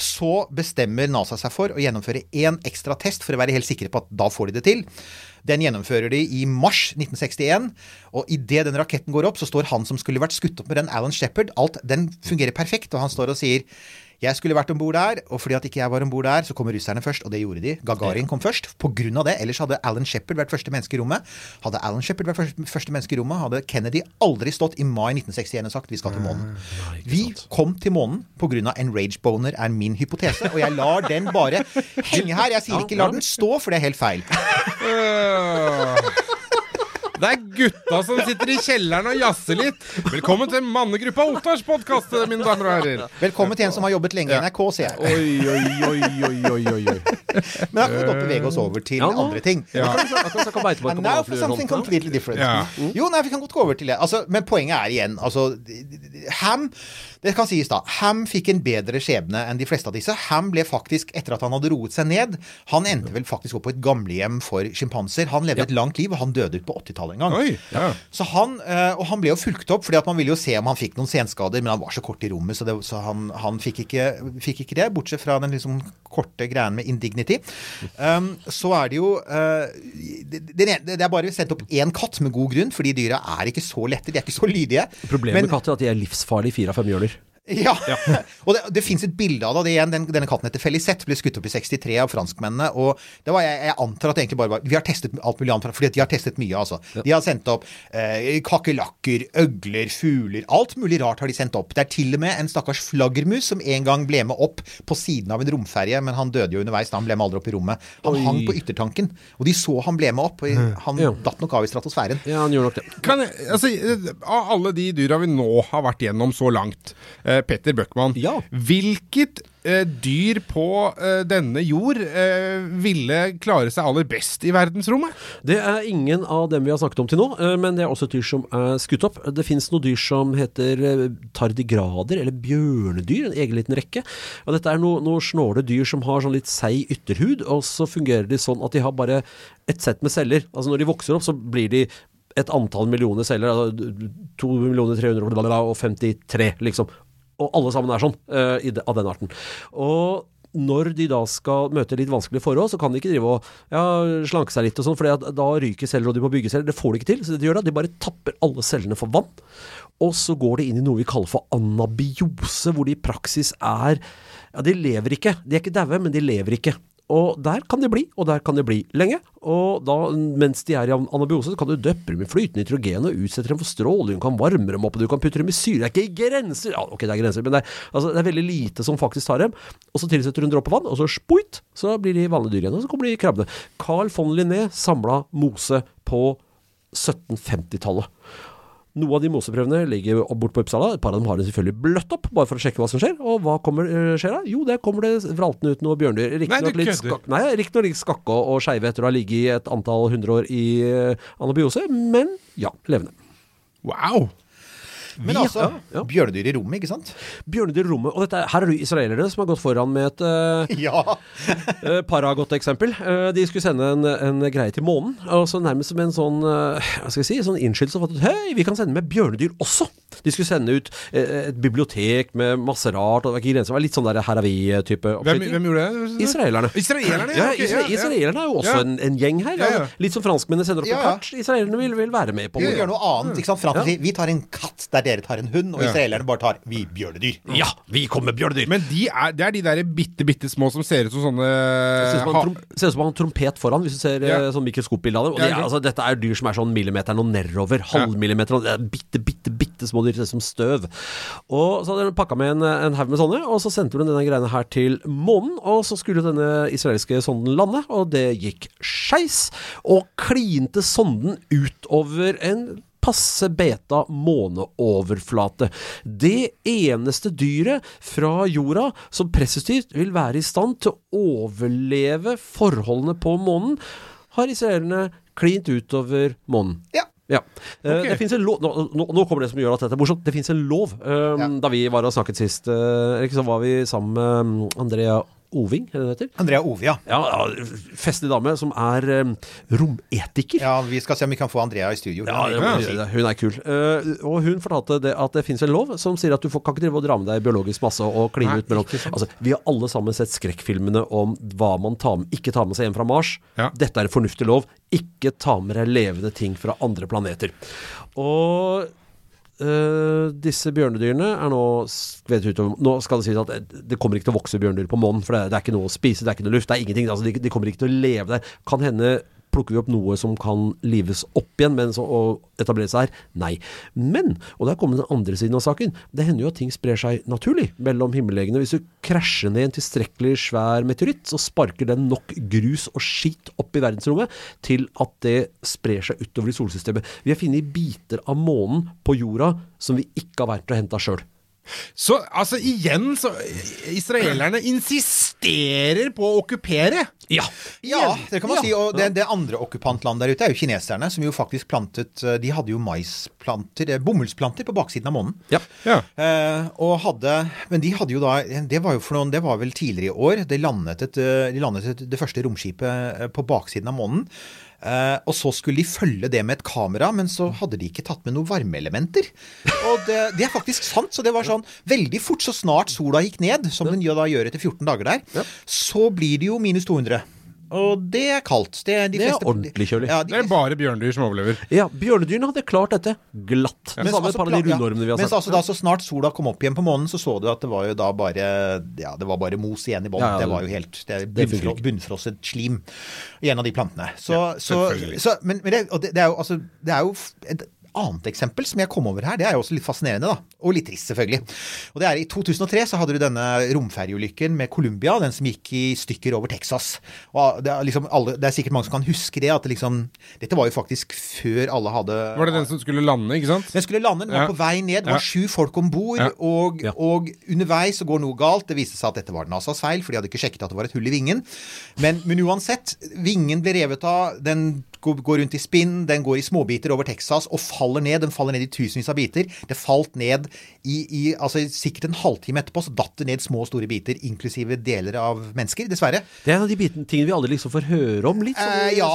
så bestemmer NASA seg for å gjennomføre én ekstra test for å være helt sikre på at da får de det til. Den gjennomfører de i mars 1961. Og idet den raketten går opp, så står han som skulle vært skutt opp med den Alan Shepherd. Alt, den fungerer perfekt, og han står og sier jeg skulle vært om bord der, og fordi at ikke jeg var om bord der, så kommer russerne først, og det gjorde de. Gagarin kom først. På grunn av det. Ellers hadde Alan Shepherd vært første menneske i rommet. Hadde Alan Shepherd vært første, menneske i rommet, hadde Kennedy aldri stått i mai 1961 og sagt vi skal til månen. Vi kom til månen av en rage boner, er min hypotese, og jeg lar den bare henge her. Jeg sier ikke la den stå, for det er helt feil. Det er gutta som sitter i kjelleren og jazzer litt. Velkommen til mannegruppa Ottars podkast, mine damer og herrer. Velkommen til en som har jobbet lenge i NRK, sier jeg. Oi, oi, oi, oi, oi, oi. Men da kan vi godt bevege oss over til Ja, andre ting. Ja. And now for something completely different. Ja. Jo, nei, vi kan godt gå over til det. Altså, men poenget er igjen altså, Ham Det kan sies da. Ham fikk en bedre skjebne enn de fleste av disse. Ham ble faktisk, etter at han hadde roet seg ned Han endte vel faktisk opp på et gamlehjem for sjimpanser. Han levde et langt liv, og han døde ut på 80-tallet en gang. Oi, ja. Så han, eh, Og han ble jo fulgt opp, fordi at man ville jo se om han fikk noen senskader, men han var så kort i rommet, så, det, så han, han fikk, ikke, fikk ikke det. Bortsett fra den liksom korte greien med indignity. Um, så er det jo uh, det, det, er bare sendt opp én katt med god grunn, fordi dyra er ikke så lette, de er ikke så lydige. Problemet Men- med katter er at de er livsfarlige i fire av fem hjørner. ja. og det, det fins et bilde av det. igjen, den, denne katten heter Felicette, ble skutt opp i 63 av franskmennene. Og det var, jeg, jeg antar at det egentlig bare var Vi har testet alt mulig annet, fordi de har testet mye, altså. De har sendt opp eh, kakerlakker, øgler, fugler. Alt mulig rart har de sendt opp. Det er til og med en stakkars flaggermus som en gang ble med opp på siden av en romferje, men han døde jo underveis. da Han ble med aldri opp i rommet. Han Oi. hang på yttertanken, og de så han ble med opp. Og han Ja. datt nok av i stratosfæren. Ja, han gjorde nok det. Kan jeg, altså, eh, av alle de dyra vi nå har vært gjennom så langt, eh, eh, Petter Bøckmann. Ja. Hvilket eh, dyr på eh, denne jord eh, ville klare seg aller best i verdensrommet? Det er ingen av dem vi har snakket om til nå, eh, men det er også et dyr som er skutt opp. Det fins noen dyr som heter tardigrader, eller bjørnedyr, en egen liten rekke. Og dette er noen noe snåle dyr som har sånn litt seig ytterhud, og så fungerer de sånn at de har bare et sett med celler. Altså når de vokser opp, så blir de et antall millioner celler, altså 2 millioner 300 bla, bla, bla, og 53, liksom. Og alle sammen er sånn uh, de, av den arten. Og når de da skal møte litt vanskelige forhold, så kan de ikke drive og ja, slanke seg litt og sånn, for da ryker celler og de må bygge celler. Det får de ikke til. Så det de gjør da, de bare tapper alle cellene for vann. Og så går de inn i noe vi kaller for anabiose, hvor de i praksis er Ja, de lever ikke. De er ikke daue, men de lever ikke. Og der kan de bli, og der kan de bli lenge. Og da, mens de er i anabiose, så kan du døppe dem i flytende nitrogen og utsette dem for stråling. Du kan varme dem opp, og du kan putte dem i syre. Det er ikke grenser! Ja, ok, det er grenser, men det er, altså, det er veldig lite som faktisk tar dem. Og så tilsetter du en dråpe vann, og så spoit, så blir de vanlige dyr igjen. Og så kommer de krabbene. Carl von Linné samla mose på 1750-tallet. Noe av de moseprøvene ligger bort på Uppsala. Et par av dem har de selvfølgelig bløtt opp, bare for å sjekke hva som skjer. Og hva kommer, eh, skjer da? Jo, der kommer det vraltende ut noe bjørndyr. Riktignok litt, skak nei, riktignok litt skakke og, skeive etter å ha ligget i et antall hundre år i eh, anabiose, men ja, levende. Wow! Men Vi- altså, ja, ja. bjørnedyr i rommet, ikke sant? Bjørnedyr i rommet. Og dette, er- her er det israelere som har gått foran med et uh, Ja. paragodt eksempel. Uh, de skulle sende en, en greie til månen, og så nærmest som en sånn uh, hva skal jeg si, sånn innskyldelse for at hei, vi kan sende med bjørnedyr også. De skulle sende ut eh, et bibliotek med masse rart, og det var ikke grenser. Det var litt sånn der Haravi-type Hvem, oppsetning. hvem gjorde det? Israelerne. Israelerne, Ja, ja, ok, ja, ja. Israelerne er jo også Ja. en, en gjeng her. Ja, ja. Litt som franskmennene sender opp Ja, en katt. kart. Israelerne vil, vil være med på Vi det. gjør noe annet. ikke sant? Fransk, vi tar en katt der dere tar en hund, og Ja. israelerne bare tar vi bjørnedyr. Ja, vi kommer bjørnedyr. Men de er, det er de der bitte, bitte små som ser ut som sånne Ser ut som ha- han trompet foran, hvis du ser Ja. eh, sånn mikroskopbilde av dem. Og de ikke altså, dette er dyr som er sånn millimeteren og nedover. Halvmillimeteren. Det er bitte, bitte, bitte små dyr. Ser ut som støv. Og så hadde de pakka med en, en haug med sånne, og så sendte de denne greiene her til månen. Og så skulle denne israelske sonden lande, og det gikk skeis. Og klinte sonden utover en passe beta måneoverflate. Det eneste dyret fra jorda som pressestyrt vil være i stand til å overleve forholdene på månen, har israelerne klint utover månen. Ja. Ja. Okay. Det en lov nå, nå, nå kommer det som gjør at dette er morsomt. Det fins en lov. Um, Ja. Da vi var og snakket sist, uh, så var vi sammen med mm, Andrea Oving, er det det heter? Andrea Ove, ja. Ja, festlig dame som er eh, rometiker. ja. Vi skal se om vi kan få Andrea i studio. Ja, Hun det er hun er kul. Eh, og hun fortalte det at det fins en lov som sier at du får, kan ikke drive og dra med deg biologisk masse og kline Nei, ut mellom altså, Vi har alle sammen sett skrekkfilmene om hva man tar med, ikke tar med seg hjem fra Mars. Ja. Dette er en fornuftig lov. Ikke ta med deg levende ting fra andre planeter. Og eh, disse bjørnedyrene er nå vet utover, Nå skal det sies at det- det kommer ikke til å vokse bjørnedyr på månen, for det, er- det er ikke noe å spise, det er ikke noe luft, det er ingenting. Altså, de, de kommer ikke til å leve der. Kan hende plukker vi opp noe som kan lives opp igjen men så, og etablere seg her? Nei. Men, og der kommer den andre siden av saken, det hender jo at ting sprer seg naturlig mellom himmellegene. Hvis du krasjer ned en tilstrekkelig svær meteoritt, så sparker den nok grus og skitt opp i verdensrommet til at det sprer seg utover i solsystemet. Vi har funnet biter av månen på jorda som vi ikke har vært og henta sjøl. Så altså igjen så Israelerne insisterer på å okkupere. Ja. Ja, det kan man Ja. si. Og det, det andre okkupantlandet der ute er jo kineserne, som jo faktisk plantet eh, De hadde jo maisplanter, eh, bomullsplanter, på baksiden av månen. Ja. Ja. Eh, og hadde Men de hadde jo da Det var jo for noen Det var vel tidligere i år. De landet, et, eh, de landet et, det første romskipet på baksiden av månen. Eh, og så skulle de følge det med et kamera, men så hadde de ikke tatt med noen varmeelementer. Og det, det er faktisk sant. Så det var sånn veldig fort, så snart sola gikk ned, som den da gjør etter 14 dager der, så blir det jo minus 200. Og det er kaldt. Det, de Det er fleste- ordentlig kjølig. Ja, de Det er bare bjørndyr som overlever. ja. Bjørnedyrene hadde klart dette glatt. Ja. Mens samme altså par av de rundormene vi har Mens sett. altså da så snart sola kom opp igjen på månen, så så du at det var jo da bare Ja, det var bare mos igjen i bånn. Ja, ja, det det- var jo helt det er det bunnfro, bunnfrosset slim i en av de plantene. Så, så, så Men, men det, og det, det er jo altså Det er jo et- annet eksempel som jeg kom over her. Det er jo også litt fascinerende, da. Og litt trist, selvfølgelig. Og det er I 2003 så hadde du denne romferjeulykken med Columbia, den som gikk i stykker over Texas. Og det er, liksom alle, det er sikkert mange som kan huske det. at det liksom, Dette var jo faktisk før alle hadde Var det den som skulle lande, ikke sant? den skulle lande, den var Ja. på vei ned. Det var sju folk om bord. Ja. Og, og underveis så går noe galt. Det viste seg at dette var NASAs feil, for de hadde ikke sjekket at det var et hull i vingen. Men, men uansett, vingen ble revet av. Den går, rundt i spinn. Den går i småbiter over Texas og faller ned. Den faller ned i tusenvis av biter. Det falt ned i, i altså, sikkert en halvtime etterpå, så datt det ned små og store biter, inklusive deler av mennesker. Dessverre. Det er en av de biten, tingene vi aldri liksom får høre om, litt sånn Eh. Ja,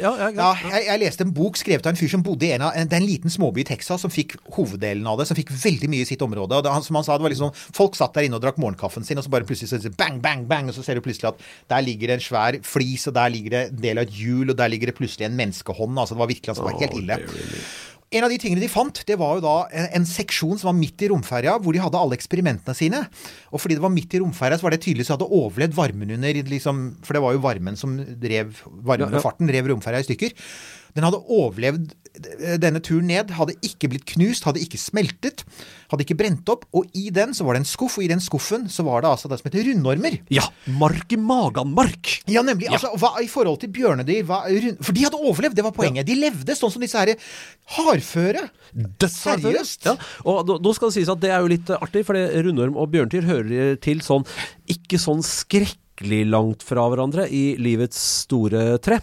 ja, Ja, ja. jeg, jeg leste en bok skrevet av en fyr som bodde i en av Det er en liten småby i Texas som fikk hoveddelen av det, som fikk veldig mye i sitt område. Og det, som han sa, det var liksom Folk satt der inne og drakk morgenkaffen sin, og så bare plutselig så, bang, bang, bang, og så ser du plutselig at der ligger det en svær flis, og der ligger det en del av et hjul, og der ligger det plutselig en menneskehånd. Altså det var virkelig altså, det var helt ille. En av de tingene de fant, det var jo da en, en seksjon som var midt i romferja, hvor de hadde alle eksperimentene sine. Og fordi det var midt i romferja, så var det tydelig så hadde overlevd varmen under liksom, For det var jo varmen som drev Varmen og farten drev romferja i stykker. Den hadde overlevd eh, denne turen ned, hadde ikke blitt knust, hadde ikke smeltet, hadde ikke brent opp. Og i den så var det en skuff, og i den skuffen så var det altså det som heter rundormer. ja. Mark i magen, Mark! Ja, nemlig. Altså, hva, I forhold til bjørnedyr hva, rund, For de hadde overlevd, det var poenget. De levde sånn som disse her hardføre. Seriøst? Ja. Og nå- skal det sies at det er jo litt artig, for rundorm og bjørntyr hører til sånn ikke sånn skrekkelig langt fra hverandre i livets store tre.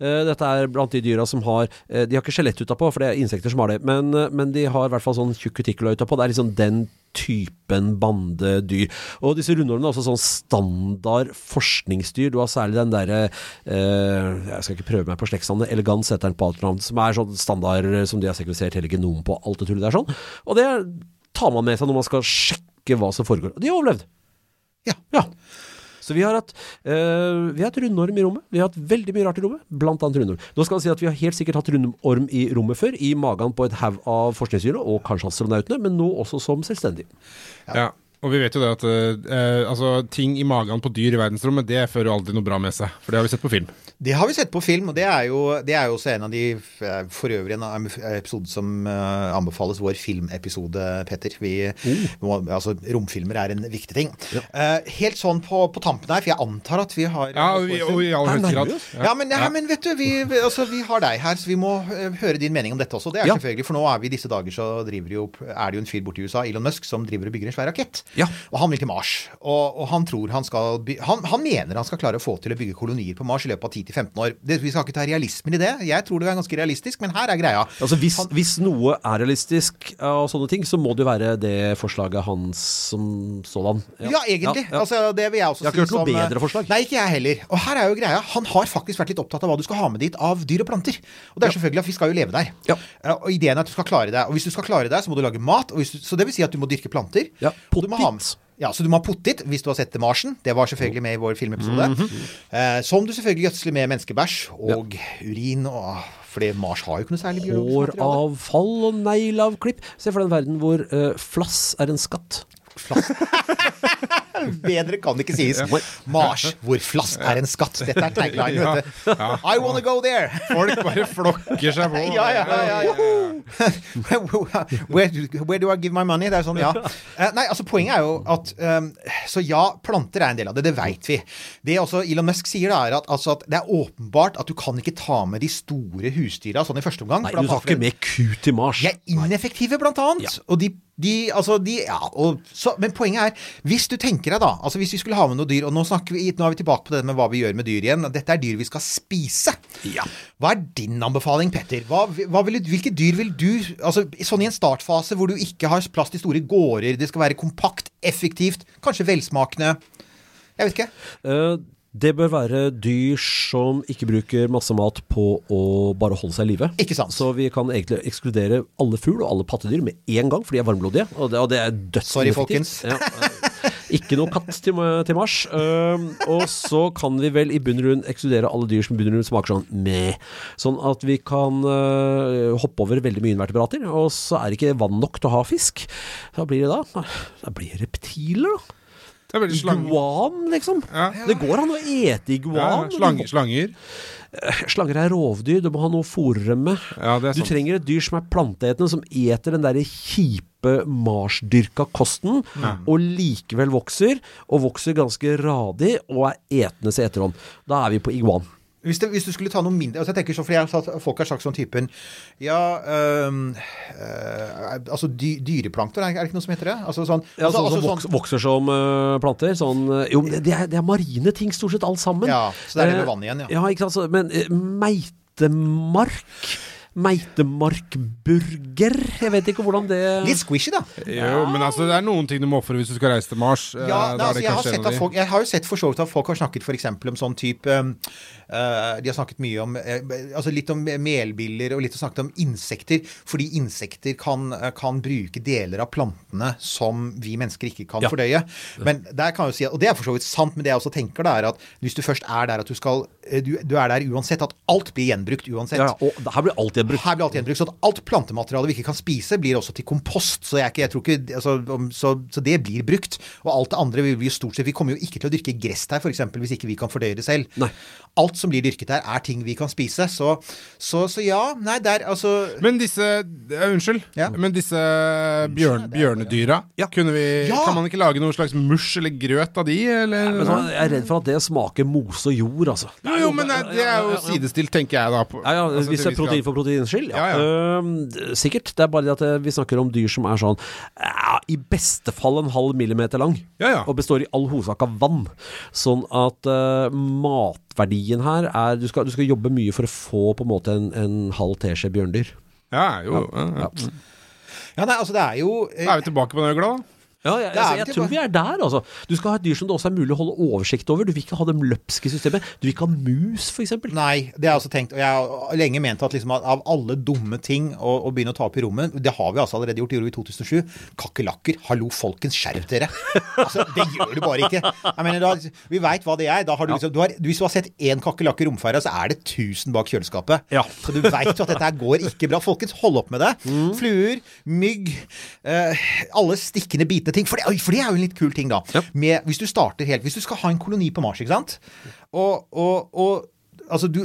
Eh, Dette er blant de dyra som har eh, De har ikke skjelett utapå, for det er insekter som har det, men, eh, men de har i hvert fall sånn tjukk kutikula utapå. Det er liksom den typen bandedyr. Og disse rundormene er også sånn standard forskningsdyr. Du har særlig den derre eh, Jeg skal ikke prøve meg på slektsnavnet. Elegans heter den på alt navn. Som er sånn standard som de har sekvensert hele genomet på. Alt det tullet der sånn. Og det tar man med seg når man skal sjekke hva som foregår. Og de har overlevd. Ja. ja. Så vi har hatt, uh, hatt rundorm i rommet. Vi har hatt veldig mye rart i rommet, blant annet rundorm. Nå skal jeg si at vi har helt sikkert hatt rundorm i rommet før, i magen på et haug av forskningsdyr, og kanskje astronautene, men nå også som selvstendig. Ja. Og vi vet jo det at eh, altså, ting i magen på dyr i verdensrommet, det fører jo aldri noe bra med seg. For det har vi sett på film. Det har vi sett på film, og det er jo, det er jo også en av de eh, For øvrig en episode som eh, anbefales, vår filmepisode, Petter. Vi, må, altså, romfilmer er en viktig ting. Eh, helt sånn på, på tampen her, for jeg antar at vi har Ja, vi, og i aller høyeste grad. Ja, men, ja, men vet du, vi, vi- altså, vi har deg her, så vi må eh, høre din mening om dette også. Det er Ja. selvfølgelig, For nå er vi i disse dager så driver jo, er det jo en fyr borte i USA, Elon Musk, som driver og bygger en svær rakett. Ja. Og han vil til Mars. Og, og han tror han skal han, han mener han skal klare å få til å bygge kolonier på Mars i løpet av 10-15 år. Det, vi skal ikke ta realismen i det. Jeg tror det er ganske realistisk, men her er greia. Altså hvis, hvis noe er realistisk uh, og sånne ting, så må det jo være det forslaget hans som sådan. Ja, egentlig. Ja, ja. Altså, det vil jeg også Jeg har ikke hørt noe som, eh, bedre forslag. Nei, ikke jeg heller. Og her er jo greia. Han har faktisk vært litt opptatt av hva du skal ha med dit av dyr og planter. Og det er selvfølgelig at vi skal jo leve der. Ja. Eh, Og ideen er at du skal klare deg. Og hvis du skal klare deg, så må du lage mat. Du, så det vil si at du må dyrke planter. Ja, Og pottit. Ja, så du må ha pottit hvis du har sett The Det var selvfølgelig med i vår filmepisode. Mhm. eh, som du selvfølgelig gjødsler med menneskebæsj og urin. Og, fordi Mars har jo ikke noe særlig biologisk materiale. Håravfall og negleavklipp. Se for deg en verden hvor uh, flass er en skatt. Bedre kan det ikke sies. Mars, hvor flass er en skatt. Dette er tagline, vet du. I wanna go there. Folk bare flokker seg på. Ja, ja, ja, ja. where, do- where do I give my money? Det er sånn, ja. Eh, nei, altså Poenget er jo at um, Så ja, planter er en del av det. Det veit vi. Det også Elon Musk sier, da, er at, altså, at det er åpenbart at du kan ikke ta med de store husdyra sånn i første omgang. Nei, du tar ikke med ku til Mars. de er ineffektive, blant annet. Ja. Og de, de Altså, de Ja, og så Men poenget er, hvis du tenker deg da Altså, hvis vi skulle ha med noe dyr Og nå snakker vi Nå er vi tilbake på det med hva vi gjør med dyr igjen. Dette er dyr vi skal spise. Ja. Hva er din anbefaling, Petter? Hva, hva vil, hvilke dyr vil du Altså, sånn i en startfase hvor du ikke har plass til store gårder, det skal være kompakt, effektivt, kanskje velsmakende Jeg vet ikke. Eh, det bør være dyr som ikke bruker masse mat på å bare holde seg i live. Ikke sant. Så vi kan egentlig ekskludere alle fugl og alle pattedyr med en gang, for de er varmblodige. Og det, og det er Sorry, folkens. Ja, ikke noe katt til, til Mars. Eh, og så kan vi vel i bunn og grunn ekskludere alle dyr som i bunn og grunn smaker sånn meh. Sånn at vi kan uh, hoppe over veldig mye invertebrater. Og så er det ikke vann nok til å ha fisk. Hva blir det da? Da blir det reptiler, da. Iguan, liksom. Ja. Det går an å ete Ja, iguan. slang, slanger. Slanger er rovdyr, du må ha noe å fôre dem med. Ja, det Du sant. trenger et dyr som er planteetende, som eter den derre kjipe marsdyrka kosten, og likevel vokser, og vokser ganske radig, og er etende seg etterhånd. Da er vi på iguan. Hvis, det, hvis du skulle ta noe mindre altså jeg tenker så, for jeg har Folk har sagt sånn typen Ja, øh, øh, altså dy, dyreplankton, er, det ikke noe som heter det? Altså sånn, Ja, altså, sånn som altså vokser, vokser som øh, planter. Sånn, eh, jo, det er, det er marine ting, stort sett, alt sammen. Ja, så det er det med Eh, vann igjen, ja. Ja, ikke sant. Men eh, meitemark Meitemarkburger Jeg vet ikke hvordan det Litt squishy, da. Jo, men altså, det er noen ting du må ofre hvis du skal reise til Mars. Eh, Ja, da altså, jeg, har folk, jeg har jo sett for så vidt at folk har snakket for eksempel om sånn type eh, De har snakket mye om eh, altså litt om melbiller og litt snakket om insekter. Fordi insekter kan, kan bruke deler av plantene som vi mennesker ikke kan Ja. fordøye. Men der kan jeg jo si, Og det er for så vidt sant, men det jeg også tenker da er at hvis du først er der at du skal Du, du er der uansett. At alt blir gjenbrukt uansett. ja, ja, og her blir alt gjenbrukt. Her blir alt gjenbrukt, så alt plantemateriale vi ikke kan spise, blir også til kompost. Så jeg, ikke, jeg tror ikke, altså, så, så det blir brukt. Og alt det andre vil vi stort sett Vi kommer jo ikke til å dyrke gress her, f.eks., hvis ikke vi kan fordøye det selv. Nei. Alt som blir dyrket her, er ting vi kan spise. Så, så, så ja, nei, der altså Men disse eh, Unnskyld. Ja. Men disse bjørn, bjørnedyra, Ja. kunne vi, Ja. kan man ikke lage noe slags mush eller grøt av de? Eller? Men så, jeg er redd for at det smaker mose og jord, altså. jo, jo, men eh, det er jo sidestilt, tenker jeg da. På, Ja, ja, altså, Hvis det er protein for protein proteinens skyld, ja. Ja, ja. Sikkert. Det er bare det at eh, vi snakker om dyr som er sånn ja, i beste fall en halv millimeter lang. Ja, ja. Og består i all hovedsak av vann. Sånn at uh, matverdien her er du skal, du skal jobbe mye for å få på en måte en, en halv teskje bjørndyr. Ja, jo. Ja, ja. Ja, nei, altså det er jo eh, er vi tilbake på den øgla, da. Ja, jeg, Det er altså, jeg tror vi er der, altså. Du skal ha et dyr som det også er mulig å holde oversikt over. Du vil ikke ha det løpske systemet. Du vil ikke ha mus, f.eks. Nei, det har jeg også tenkt. Og jeg har lenge ment at liksom av alle dumme ting å, å begynne å ta opp i rommet Det har vi altså allerede gjort, det gjorde vi i 2007. Kakerlakker. Hallo, folkens, skjerp dere! Altså, det gjør du bare ikke. Jeg mener, da, vi veit hva det er. Da har du liksom, du har, hvis du har sett én kakerlakk i romferja, så er det 1000 bak kjøleskapet. Ja. Så du veit jo at dette går ikke bra. Folkens, hold opp med det. Fluer, mygg, eh, alle stikkende, ting. For det, for det er jo en litt kul ting, da. Med, hvis du starter helt Hvis du skal ha en koloni på Mars, ikke sant? Og, og, og Altså, du,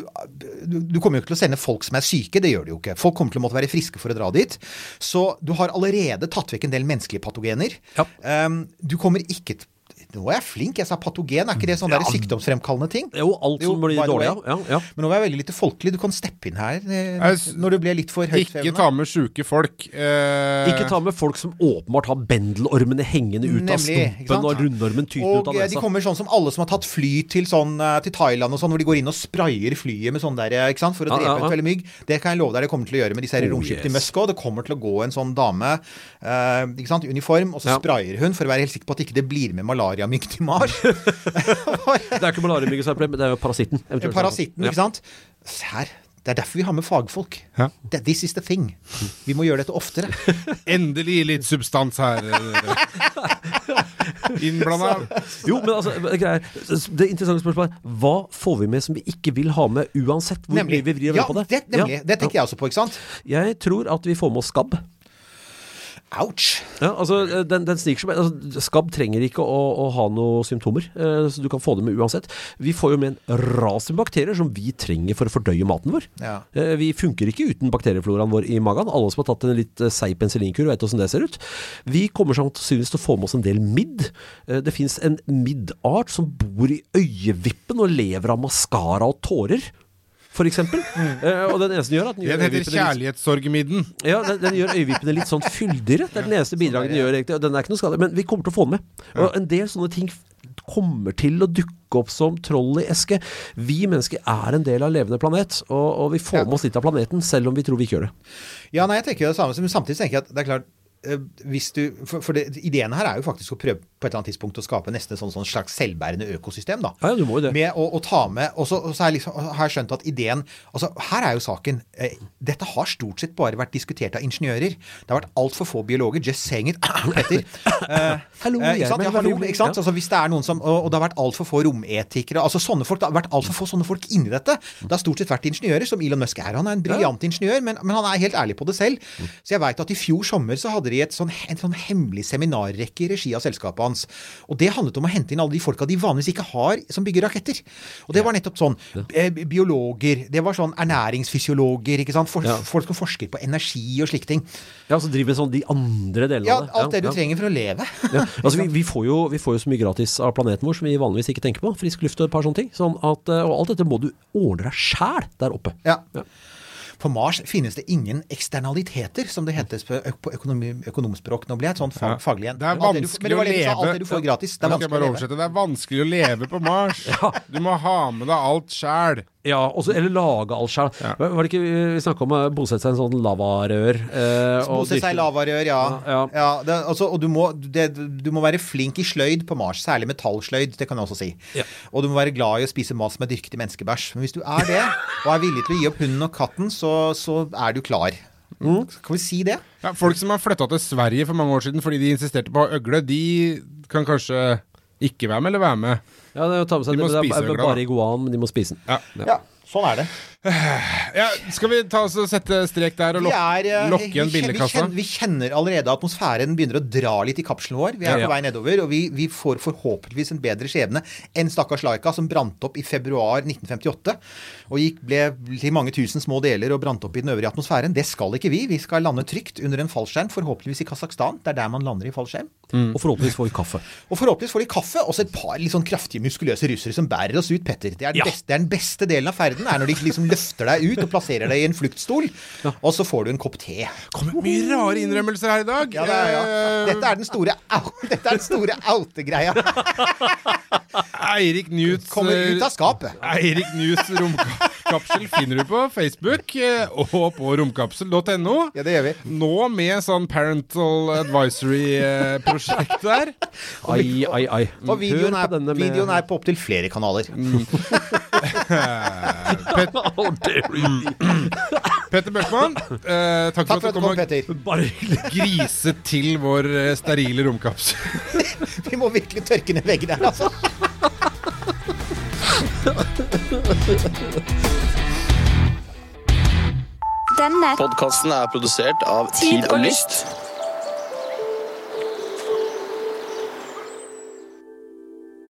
du, du kommer jo ikke til å sende folk som er syke, det gjør du jo ikke. Folk kommer til å måtte være friske for å dra dit. Så du har allerede tatt vekk en del menneskelige patogener. Ja. Um, du kommer ikke til Nå er jeg flink, jeg sa patogen. Er ikke det sånn der sykdomsfremkallende ting? Jo, alt Jo, som blir dårlig. way. Ja, ja. Men nå var jeg veldig lite folkelig. Du kan steppe inn her eh, når du blir litt for Ikke ta med sjuke folk. Eh, Ikke ta med folk som åpenbart har bendelormene hengende ut av Nemlig, av stumpen, og rundormen tyter ut av nesa. de kommer sånn som alle som har tatt fly til, sånn, eh, til Thailand og sånn, hvor de går inn og sprayer flyet med sånn der, eh, ikke sant, for å Ja, drepe ja, veldig mygg. Det kan jeg love deg det kommer til å gjøre med disse Oh, romskipene i yes. Musk òg. Det kommer til å gå en sånn dame eh, ikke sant, i uniform, og så Ja. sprayer hun for å være helt sikker på at ikke det blir med malariamygg til Mars. Det er ikke malariamygg som er problemet, det er jo parasitten. eventuelt. Parasitten, ikke sant. Her. Det er derfor vi har med fagfolk. Ja. This is the thing. Vi må gjøre dette oftere. Endelig litt substans her. Innblanda. Jo, men altså, greier. Det interessante spørsmålet er hva får vi med som vi ikke vil ha med uansett hvor Nemlig. mye vi vrir og Ja, på det? det, nemlig. Det tenker jeg også på, ikke sant? Jeg tror at vi får med oss skabb. Ouch. Ja, altså, den, den sniker seg. Altså, skabb trenger ikke å, å ha noen symptomer, eh, så du kan få det med uansett. Vi får jo med en ras med bakterier som vi trenger for å fordøye maten vår. Ja. Eh, Vi funker ikke uten bakteriefloraen vår i magen. Alle som har tatt en litt eh, seig penicillinkur, vet hvordan det ser ut. Vi kommer sannsynligvis til å få med oss en del midd. Eh, Det fins en middart som bor i øyevippen og lever av maskara og tårer. For eksempel. Eh, og den eneste den gjør, at den gjør Den heter litt- kjærlighetssorgmidden. ja, den, den gjør øyevippene litt sånn fyldigere. Det er den eneste bidraget den gjør, egentlig. Og den er ikke noe skade. Men vi kommer til å få den med. Og en del sånne ting kommer til å dukke opp som troll i eske. Vi mennesker er en del av levende planet, og, og vi får med oss litt av planeten, selv om vi tror vi ikke gjør det. Ja, nei, jeg tenker jo det samme, men samtidig tenker jeg at det er klart hvis du, for, for det, Ideen her er jo faktisk å prøve på et eller annet tidspunkt å skape nesten et sånn, sånn slags selvbærende økosystem. da. Ja, ja, du må jo det. Med å, å ta med Og så og så har jeg, liksom, har jeg skjønt at ideen altså Her er jo saken eh, Dette har stort sett bare vært diskutert av ingeniører. Det har vært altfor få biologer. Just saying it. Petter. Eh, Hallo, eh, ikke sant? Ja, hallo, ikke sant? ja. Altså, hvis det er noen som, og, og det har vært altfor få rometikere altså sånne folk, Det har vært altfor få sånne folk inni dette. Det har stort sett vært ingeniører, som Elon Musk er. Han er en briljant ingeniør, men, men han er helt ærlig på det selv. Så jeg veit at i fjor sommer så hadde et sånn, en sånn hemmelig seminarrekke i regi av selskapet hans. Og det handlet om å hente inn alle de folka de vanligvis ikke har som bygger raketter. Og det var nettopp sånn eh, biologer, det var sånn ernæringsfysiologer, ikke sant. For, Ja. Folk som forsker på energi og slike ting. Ja, så driver med sånn de andre delene Ja, av det. alt det du ja. trenger for å leve. Ja. Altså, vi, vi, får jo, vi får jo så mye gratis av planeten vår som vi vanligvis ikke tenker på. Frisk luft og et par sånne ting. Sånn at, eh, og alt dette må du ordne deg sjæl der oppe. Ja. På Mars finnes det ingen eksternaliteter, som det heter på, økonomi, økonomspråk. Nå ble jeg et sånt fag, faglig igjen. Det er vanskelig å leve Alt du får gratis. Det er vanskelig å leve på Mars. Du må ha med deg alt sjæl. Ja, også, eller lage alt sjøl. Ja. Var det ikke vi snakka om å bosette seg i en sånn lavarør? Eh, Bosette seg i lavarør, ja. Ja, ja. det, altså, og du må, det, du må være flink i sløyd på Mars, særlig metallsløyd, det kan jeg også si. Ja. Og du må være glad i å spise mat som er dyrket i menneskebæsj. Men hvis du er det, og er villig til å gi opp hunden og katten, så, så er du klar. Mm. Kan vi si det? Ja, folk som har flytta til Sverige for mange år siden fordi de insisterte på å ha øgle, de kan kanskje ikke være med eller være med. Ja, det er å ta med seg De må det, det spise er bare da. iguan, men de må spise den. Ja. Ja, sånn er det. Ja, skal vi ta oss og sette strek der og lok er, eh, lokke igjen kjenner, vi, vi kjenner allerede at atmosfæren begynner å dra litt i kapselen vår. Vi er Ja, ja. på vei nedover, og vi, vi får forhåpentligvis en bedre skjebne enn stakkars Laika, som brant opp i februar 1958. Og gikk, ble til mange tusen små deler og brant opp i den øvrige atmosfæren. Det skal ikke vi. Vi skal lande trygt under en fallskjerm, forhåpentligvis i Kasakhstan. Det er der man lander i fallskjerm. Og forhåpentligvis får vi kaffe. Og forhåpentligvis får de kaffe, og så et par litt sånn kraftige, muskuløse russere som bærer oss ut, Petter. Det er den, beste, det er den beste delen av ferden, er når de liksom løfter deg ut og plasserer deg i en fluktstol, og så får du en kopp te. Kommer mye rare innrømmelser her i dag. Ja, det er, ja. Eh, Dette er den store, au, dette er den store outegreia. Eirik Newts Kommer ut av skapet. Eirik Newts romkapsel finner du på Facebook eh, og på romkapsel.no. Ja, det gjør vi. Nå med sånn parental advisory-prosjekt der. Ai, ai, ai. Og videoen er, videoen er på opptil flere kanaler. How dare you. Petter Bøchmann, eh, takk, Takk for at du kom, at Petter. Bare og grise til vår eh, sterile romkapsel. Vi må virkelig tørke ned veggene her, altså. Denne Podkasten er produsert av Tid og Lyst.